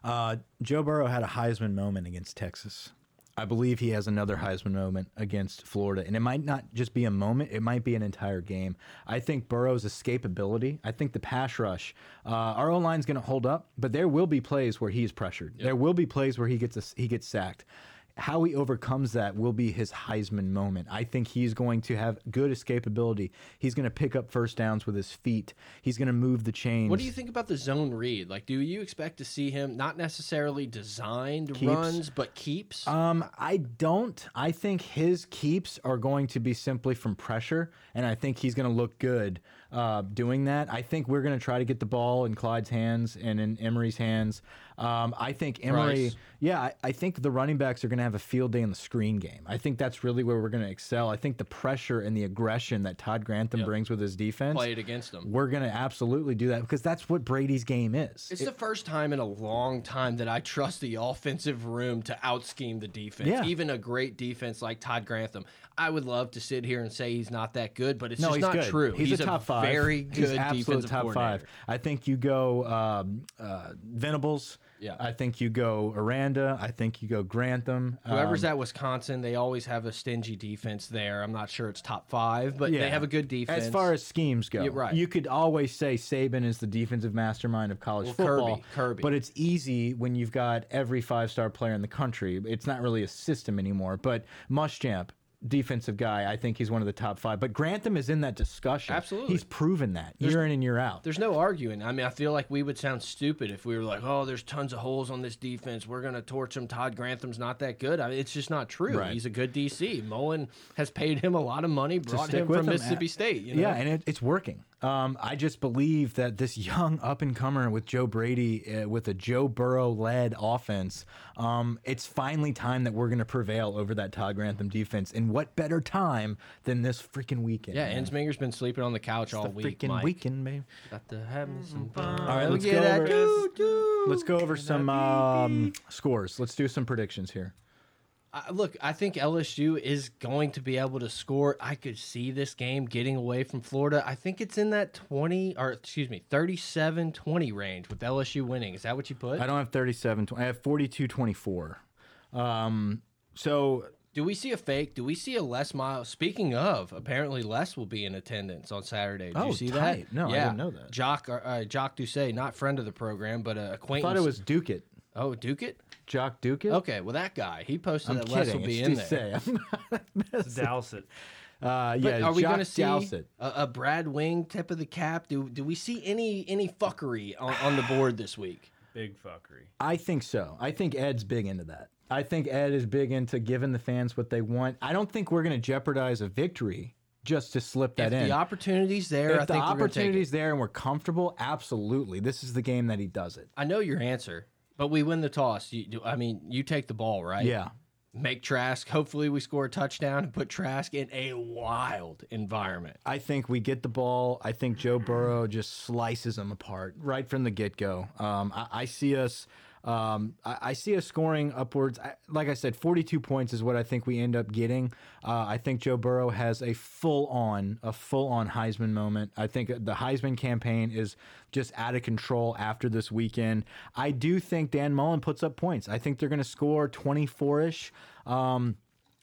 Uh, Joe Burrow had a Heisman moment against Texas. I believe he has another Heisman moment against Florida, and it might not just be a moment; it might be an entire game. I think Burrow's escapability. I think the pass rush. Uh, our O line's going to hold up, but there will be plays where he's pressured. There will be plays where he gets a, he gets sacked. How he overcomes that will be his Heisman moment. I think he's going to have good escapability. He's going to pick up first downs with his feet. He's going to move the chains. What do you think about the zone read? Like, do you expect to see him not necessarily designed Keeps. runs, but keeps? Um, I don't. I think his keeps are going to be simply from pressure, and I think he's going to look good uh, doing that. I think we're going to try to get the ball in Clyde's hands and in Emery's hands. Um, I think Emery, Price. yeah, I, I think the running backs are going to have a field day in the screen game. I think that's really where we're going to excel. I think the pressure and the aggression that Todd Grantham brings with his defense, Play it against them. we're going to absolutely do that because that's what Brady's game is. It's the first time in a long time that I trust the offensive room to out scheme the defense. Yeah. Even a great defense like Todd Grantham. I would love to sit here and say he's not that good, but it's No, just he's not good. true. He's, a top five. very He's good absolute defensive top coordinator. five. I think you go um, uh, Venables. Yeah. I think you go Aranda. I think you go Grantham. Whoever's Um, at Wisconsin, they always have a stingy defense there. I'm not sure it's top five, but yeah. they have a good defense. As far as schemes go, You're right. you could always say Saban is the defensive mastermind of college Well, football. Kirby, Kirby. But it's easy when you've got every five star player in the country. It's not really a system anymore. But Muschamp, defensive guy, I think he's one of the top five. But Grantham is in that discussion. Absolutely. He's proven that year in and year out. There's no arguing. I mean, I feel like we would sound stupid if we were like, "Oh, there's tons of holes on this defense. We're gonna torch him. Todd Grantham's not that good." I mean, it's just not true. Right. He's a good DC. Mullen has paid him a lot of money, brought him from him. Mississippi State. You know? Yeah, and it, it's working. Um, I just believe that this young up and comer with Joe Brady, uh, with a Joe Burrow led offense, um, it's finally time that we're going to prevail over that Todd Grantham defense. And what better time than this freaking weekend? yeah. man? Ensminger's been sleeping on the couch all the week. freaking Mike. weekend, babe. Got to have me some fun. All right, Let me let's get go that over- doo-doo. Let's go over some um, scores. Let's do some predictions here. I, look, I think LSU is going to be able to score. I could see this game getting away from Florida. I think it's in that 20 or excuse me, 37-20 range with LSU winning. Is that what you put? I don't have 37. I have 42 24. Um, so Do we see a fake? Do we see a Les Miles? Speaking of, apparently Les will be in attendance on Saturday. Did Oh, you see tight. that? No, I yeah. didn't know that. Jock, uh, uh, Jock Doucet, not friend of the program, but a I acquaintance. I thought it was Duke it. Oh, Duke it? Jock Duke it? Okay, well that guy, he posted I'm that Les kidding. will be it's in Duce. there. I'm not Dowsett. Uh, But yeah, are we Jock going to see Dowsett. a, a Brad Wing tip of the cap? Do do we see any any fuckery on, on the board this week? Big fuckery. I think so. I think Ed's big into that. I think Ed is big into giving the fans what they want. I don't think we're going to jeopardize a victory just to slip that if in. the opportunity's there, I the think we're take it. opportunity's there and we're comfortable, absolutely. This is the game that he does it. I know your answer, but we win the toss. You, I mean, you take the ball, right? Yeah. Make Trask. Hopefully, we score a touchdown and put Trask in a wild environment. I think we get the ball. I think Joe Burrow just slices them apart right from the get go. Um, I, I see us. Um, I, I see us scoring upwards. I, like I said, 42 points is what I think we end up getting. Uh, I think Joe Burrow has a full on, a full on Heisman moment. I think the Heisman campaign is just out of control after this weekend. I do think Dan Mullen puts up points. I think they're going to score 24 ish. Um,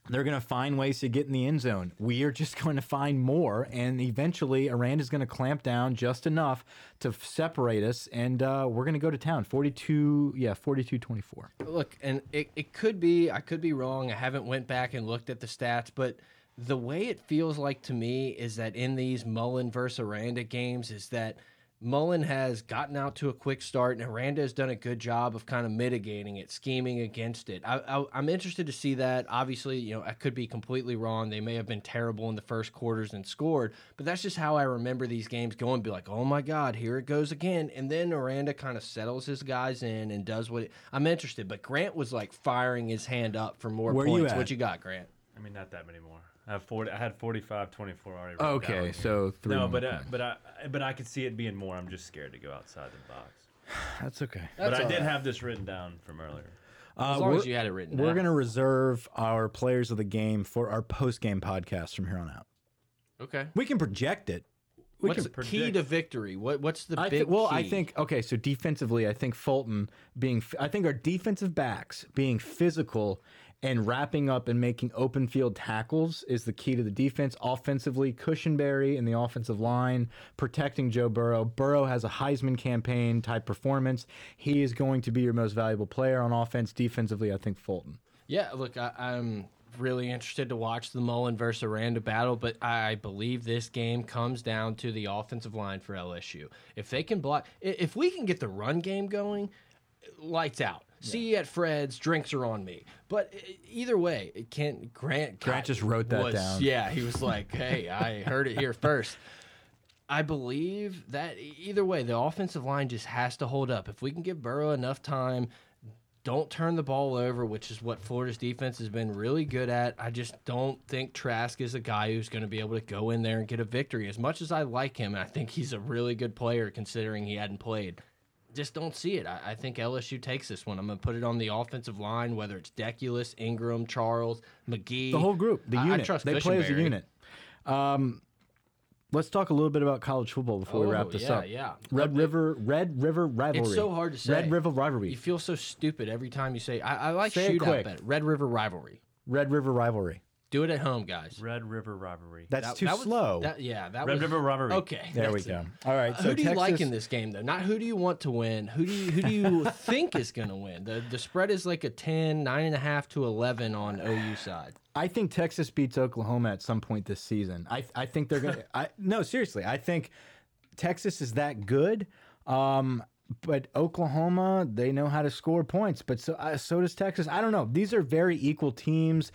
they're going to find ways to get in the end zone. We are just going to find more, and eventually, Aranda's going to clamp down just enough to separate us, and uh, we're going to go to town. 42, yeah, 42 24. Look, and it, it could be I could be wrong. I haven't went back and looked at the stats, but the way it feels like to me is that in these Mullen versus Aranda games is that Mullen has gotten out to a quick start, and Aranda has done a good job of kind of mitigating it, scheming against it. I, I, I'm interested to see that. Obviously, you know, I could be completely wrong. They may have been terrible in the first quarters and scored, but that's just how I remember these games going. Be like, oh my God, here it goes again. And then Aranda kind of settles his guys in and does what it, I'm interested. But Grant was like firing his hand up for more Where you points. at? What you got, Grant? I mean, not that many more. I have forty. I had 45, 24 already. written Okay, down. so three no, more but uh, points. but I but I could see it being more. I'm just scared to go outside the box. That's okay. but I all did right. have this written down from earlier. As Uh, long we're as you had it written down. we're down. going to reserve our players of the game for our post game podcast from here on out. Okay. We can project it. We What's can the key predict. to victory? What What's the I big think. Well, I key? think okay. So defensively, I think Fulton being. I think our defensive backs being physical and wrapping up and making open field tackles is the key to the defense. Offensively, Cushenberry in the offensive line protecting Joe Burrow. Burrow has a Heisman campaign type performance. He is going to be your most valuable player on offense. Defensively, I think Fulton. Yeah, look, I, I'm really interested to watch the Mullen versus Aranda battle, but I believe this game comes down to the offensive line for LSU. If they can block, if we can get the run game going, lights out. See you at Fred's. Drinks are on me. But e- either way, it can't. Grant. Grant just wrote that was- down. Yeah, he was like, "Hey, I heard it here first. I believe that either way, the offensive line just has to hold up. If we can give Burrow enough time, don't turn the ball over, which is what Florida's defense has been really good at. I just don't think Trask is a guy who's going to be able to go in there and get a victory. As much as I like him, I think he's a really good player considering he hadn't played. Just don't see it. I, I think LSU takes this one. I'm going to put it on the offensive line, whether it's Deculus, Ingram, Charles, Magee. The whole group, the I- I unit. trust they play as a unit. Um, let's talk a little bit about college football before we Oh, wrap this yeah, up. yeah. Red Look, River, Red River rivalry. It's so hard to say. Red River rivalry. You feel so stupid every time you say. I, I like Say shootout better. Red River rivalry. Red River rivalry. Do it at home, guys. Red River rivalry. That's That- too that was- slow. that- yeah, that Red was River rivalry. Okay, there we that's go. it. All right. So who do you like in this game though? Not who do you want to win. Who do you who do you think is going to win? The the spread is like a 10, nine and a half to eleven on OU side. I think Texas beats Oklahoma at some point this season. I I think they're gonna. I no seriously. I think Texas is that good. Um, but Oklahoma, they know how to score points. But so uh, so does Texas. I don't know. These are very equal teams.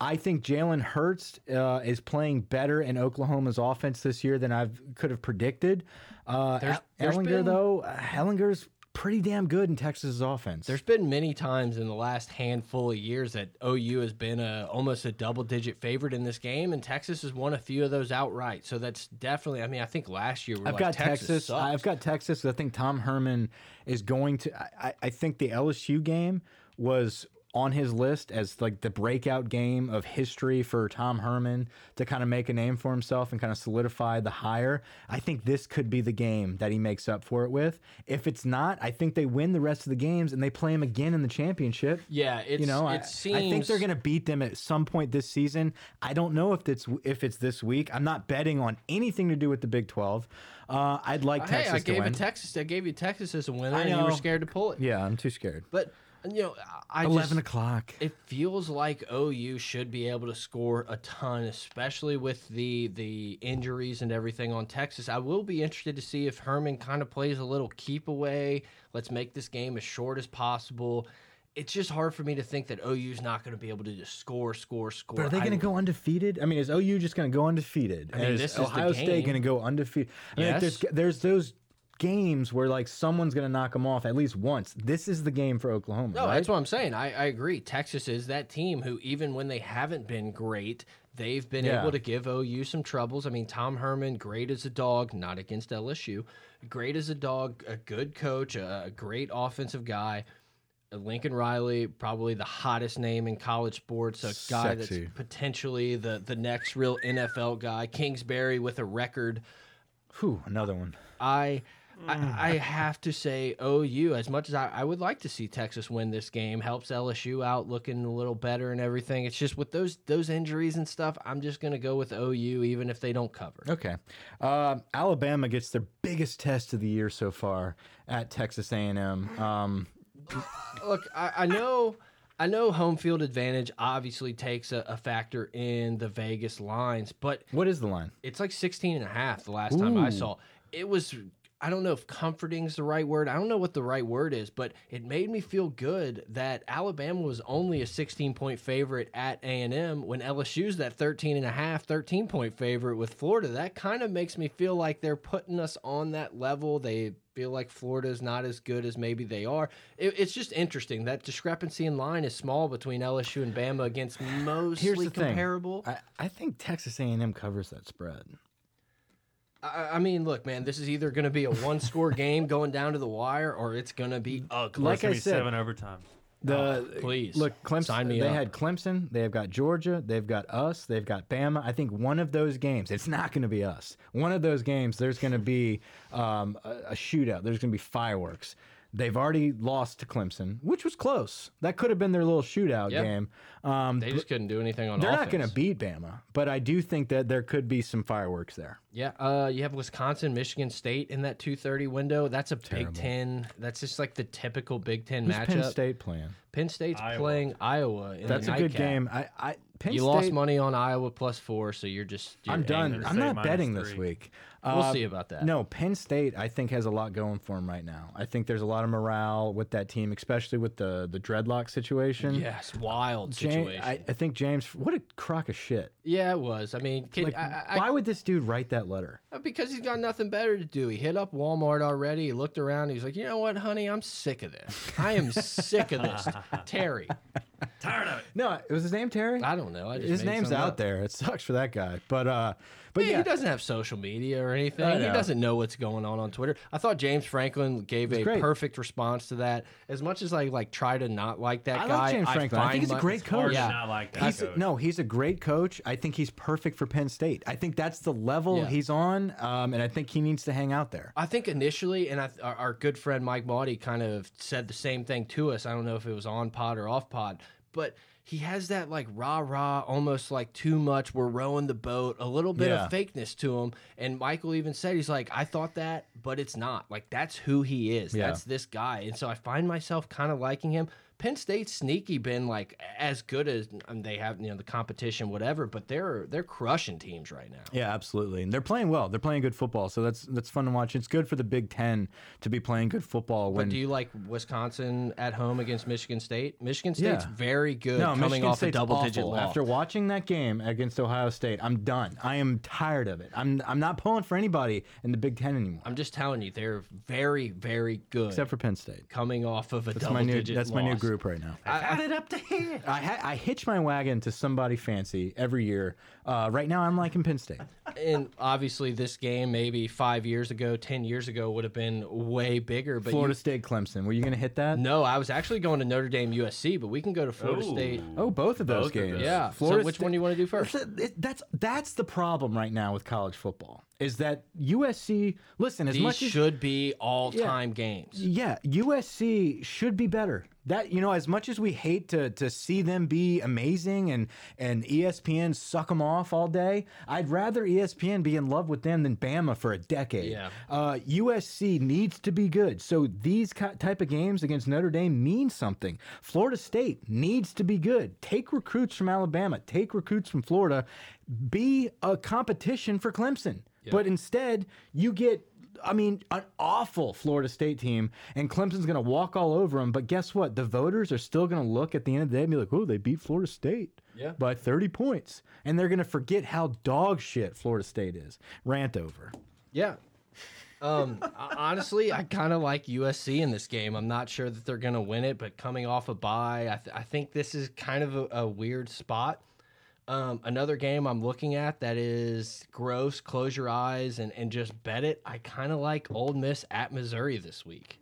I think Jalen Hurts uh, is playing better in Oklahoma's offense this year than I could have predicted. Uh, There's- there's Ehlinger, been- though, Ehlinger's pretty damn good in Texas's offense. There's been many times in the last handful of years that OU has been a almost a double digit favorite in this game, and Texas has won a few of those outright. So that's definitely. I mean, I think last year we were I've like, got Texas. Texas. I've got Texas. I think Tom Herman is going to. I, I- I think the LSU game was on his list as like the breakout game of history for Tom Herman to kind of make a name for himself and kind of solidify the hire. I think this could be the game that he makes up for it with. If it's not, I think they win the rest of the games and they play him again in the championship. Yeah, it's you know, I, seems. I think they're going to beat them at some point this season. I don't know if it's if it's this week. I'm not betting on anything to do with the Big 12. Uh, I'd like Hey, Texas I to gave win. it Texas. I gave you Texas as a winner, I and you were scared to pull it. yeah, I'm too scared. But you know, I Eleven just, o'clock. It feels like OU should be able to score a ton, especially with the the injuries and everything on Texas. I will be interested to see if Herman kind of plays a little keep away. Let's make this game as short as possible. it's just hard for me to think that OU's not going to be able to just score, score, score. But are they going to go undefeated? I mean, is OU just going to go undefeated? I mean, And this is Ohio State going to go undefeated? I mean, like, Yes. there's there's those games where like someone's going to knock them off at least once. This is the game for Oklahoma. No, right? that's what I'm saying. I, I agree. Texas is that team who, even when they haven't been great, they've been Yeah. able to give OU some troubles. I mean, Tom Herman, great as a dog, not against LSU. Great as a dog, a good coach, a, a great offensive guy. Lincoln Riley, probably the hottest name in college sports, a guy Sexy. that's potentially the the next real NFL guy. Kingsbury with a record. Whew, another one. I, I I have to say OU as much as I, I would like to see Texas win this game helps LSU out looking a little better and everything. It's just with those those injuries and stuff, I'm just gonna go with OU even if they don't cover. Okay, uh, Alabama gets their biggest test of the year so far at Texas A&M. Um, Look, I, I know I know home field advantage obviously takes a, a factor in the Vegas lines, but what is the line? it's like 16 and a half the last time I saw. It was I don't know if comforting is the right word. I don't know what the right word is, but it made me feel good that Alabama was only a 16 point favorite at A&M when LSU's that 13 and a half, 13 point favorite with Florida. That kind of makes me feel like they're putting us on that level. They feel like Florida's not as good as maybe they are. It, it's just interesting. That discrepancy in line is small between LSU and Bama against mostly Here's the thing. comparable. I, I think Texas A&M covers that spread. I, I mean, look, man, this is either going to be a one score game going down to the wire or it's going to be ugly. Like It's I be said- seven overtime. The Oh, please, look, Clemson. sign me they up. had Clemson. They've got Georgia. They've got us. They've got Bama. I think one of those games. It's not going to be us. One of those games. There's going to be um, a, a shootout. There's going to be fireworks. They've already lost to Clemson, which was close. That could have been their little shootout Yep. game. Um, they just couldn't do anything on they're offense. not going to beat Bama, but I do think that there could be some fireworks there. Yeah, uh, you have Wisconsin, Michigan State in that two thirty window. That's a Big Ten. That's just like the typical Big Ten Who's matchup. Penn State playing? Penn State's Iowa. playing Iowa. In That's the a good nightcap. game. I, I Penn You State, lost money on Iowa plus four, so you're just. You're I'm done. I'm State not minus betting this three. week. We'll Uh, see about that. No, Penn State, I think, has a lot going for them right now. I think there's a lot of morale with that team, especially with the the dreadlock situation. Yes, wild James, situation. I, I think James, what a crock of shit. yeah, it was. I mean, kid, Like, I, I, why would this dude write that letter? Uh, Because he's got nothing better to do. He hit up Walmart already. He looked around. He's like, you know what, honey? I'm sick of this. I am sick of this. Terry. Tired of it. No, it was his name Terry. I don't know. I just his made name's something out up. there. It sucks for that guy, but uh, but Yeah, yeah, he doesn't have social media or anything. He know. doesn't know what's going on on Twitter. I thought James Franklin gave a great. perfect response to that. As much as I like try to not like that I like guy, James Franklin. I find think he's a my- great It's hard coach. to Yeah. not like that He's coach. no, he's a great coach. I think he's perfect for Penn State. I think that's the level Yeah. he's on, um, and I think he needs to hang out there. I think initially, and I, our, our good friend Mike Mauti kind of said the same thing to us. I don't know if it was on pod or off pod, but he has that like rah rah, almost like too much. We're rowing the boat, a little bit Yeah. of fakeness to him. And Michael even said he's like, I thought that, but it's not. Like that's who he is. Yeah. That's this guy. And so I find myself kind of liking him. Penn State's sneaky been like as good as um, they have, you know, the competition, whatever. But they're they're crushing teams right now. Yeah, absolutely. And they're playing well. They're playing good football, so that's that's fun to watch. It's good for the Big Ten to be playing good football. When But do you like Wisconsin at home against Michigan State? Michigan State's Yeah. very good no, coming Michigan off State's a double digit awful. loss. After watching that game against Ohio State, I'm done. I am tired of it. I'm I'm not pulling for anybody in the Big Ten anymore, I'm just telling you, they're very, very good except for Penn State. coming off of a That's double my new digit that's my new loss. Group right now. I, Got it up to here. I ha I hitch my wagon to somebody fancy every year. Uh, right now, I'm liking Penn State. and obviously, this game maybe five years ago, ten years ago would have been way bigger. But Florida you, State, Clemson. Were you going to hit that? no, I was actually going to Notre Dame, USC, but we can go to Florida Ooh. State. Oh, both of those Both of games. those. Yeah. Florida so which Sta- one do you want to do first? That's, that's that's the problem right now with college football. Is that USC? Listen, as These much as should be all time games. Yeah, USC should be better. That you know, as much as we hate to to see them be amazing and and ESPN suck them off all day, I'd rather ESPN be in love with them than Bama for a decade. Yeah. Uh, USC needs to be good. So these type of games against Notre Dame mean something. Florida State needs to be good. Take recruits from Alabama. Take recruits from Florida. Be a competition for Clemson. But instead, you get I mean, an awful Florida State team, and Clemson's going to walk all over them. But guess what? The voters are still going to look at the end of the day and be like, "Oh, they beat Florida State Yeah. by 30 points," and they're going to forget how dog shit Florida State is. Rant over. Yeah. Um, honestly, I kind of like USC in this game. I'm not sure that they're going to win it, but coming off a bye, I, th I think this is kind of a, a weird spot. Um, another game I'm looking at that is gross. Close your eyes and, and just bet it. I kind of like Ole Miss at Missouri this week.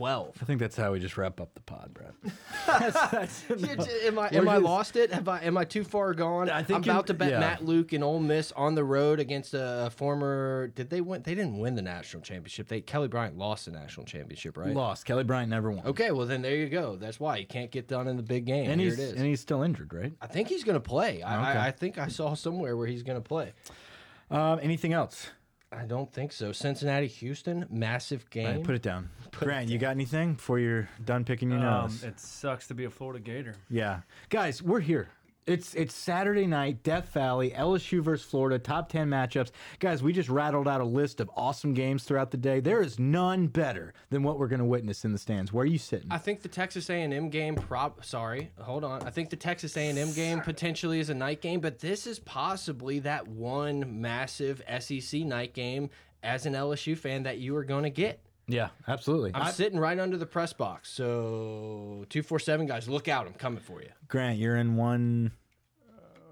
12. I think that's how we just wrap up the pod, Brett. Yeah, j- am I We're am I just- lost it? Have I am I too far gone? I think I'm you- about to bet yeah. Matt Luke and Ole Miss on the road against a former. Did they win? They didn't win the national championship. They Kelly Bryant lost the national championship, right? Lost. Kelly Bryant never won. Okay, well then there you go. That's why he can't get done in the big game. And Here he's it is. and he's still injured, right? I think he's going to play. I, Okay. I, I think I saw somewhere where he's going to play. Um, anything else? I don't think so. Cincinnati, Houston, massive game. right, put it down. Grant, you got anything before you're done picking your Um, nose? it sucks to be a Florida Gator. Yeah, guys, we're here. It's it's Saturday night, Death Valley, LSU versus Florida, top ten matchups. Guys, we just rattled out a list of awesome games throughout the day. There is none better than what we're going to witness in the stands. Where are you sitting? I think the Texas A&M game prop sorry, hold on. I think the Texas A&M game potentially is a night game, but this is possibly that one massive SEC night game as an LSU fan that you are going to get. Yeah, absolutely. I'm sitting right under the press box. So 247 guys, look out. I'm coming for you. Grant, you're in one.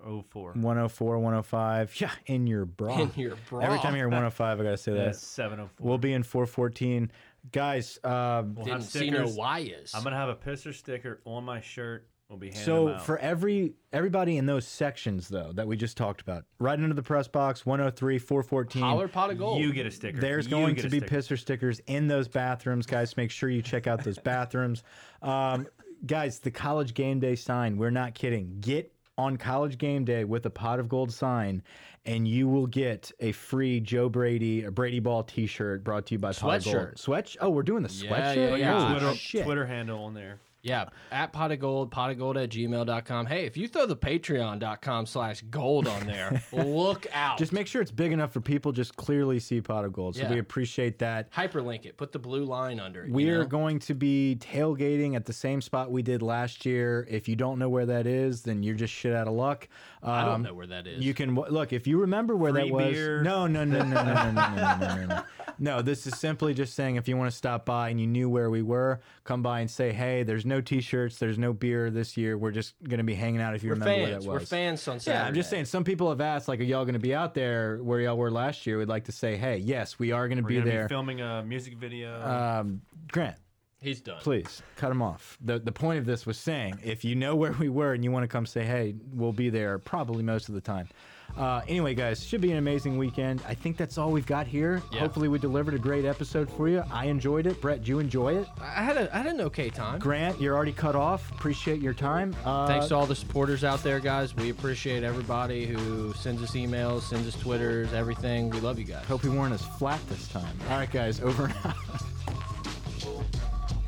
Oh four. 104, 105. Yeah, in your bra. In your bra. Every time you hear 105, I got to say that. That's seven oh four. We'll be in 414. Guys, um, We'll have Didn't see no stickers. wires. I'm gonna have a pisser sticker on my shirt. We'll be handing So them out. for every everybody in those sections though that we just talked about, right into the press box, 103, 414. Holler pot of gold. you get a sticker. There's You going to be sticker. pisser stickers in those bathrooms, guys. Make sure you check out those bathrooms. Um, guys, the college game day sign. We're not kidding. Get on college game day with a pot of gold sign, and you will get a free Joe Brady, a Brady Ball T-shirt brought to you by Pot of Gold. Sweatshirt. Sweat. Oh, we're doing the Yeah, sweatshirt. yeah, Put yeah. Oh, your Twitter, shit. Twitter handle on there. Yeah, at pot of gold, pot of gold at gmail.com. Hey, if you throw the patreon.com slash gold on there, look out. Just make sure it's big enough for people just clearly see pot of gold. So Yeah. we appreciate that. hyperlink it. Put the blue line under it. We you are know? going to be tailgating at the same spot we did last year. If you don't know where that is, then you're just shit out of luck. Um, I don't know where that is. You can look if you remember where Free that was. beer. No, no, no, no, no, no, no, no, no, no, no. No, this is simply just saying if you want to stop by and you knew where we were, come by and say, hey, there's no T-shirts, there's no beer this year. We're just going to be hanging out if you We're remember where fans. that We're was. fans on Saturday. Yeah, I'm just saying. Some people have asked, like, are y'all going to be out there where y'all were last year? We'd like to say, hey, yes, we are going to We're be gonna there. be filming a music video. um, Grant, He's done. please cut him off. The the point of this was saying if you know where we were and you want to come say, hey, we'll be there probably most of the time. Uh, anyway, guys, should be an amazing weekend. I think that's all we've got here. Yeah. Hopefully, we delivered a great episode for you. I enjoyed it. Brett, did you enjoy it? I had a I had an okay time. Grant, you're already cut off. Appreciate your time. Uh, Thanks to all the supporters out there, guys. We appreciate everybody who sends us emails, sends us Twitters, everything. We love you guys. Hope we weren't as flat this time. All right, guys, over and out.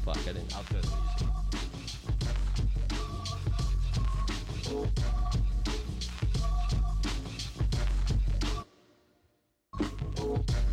Fuck, I didn't. I'll Thank you.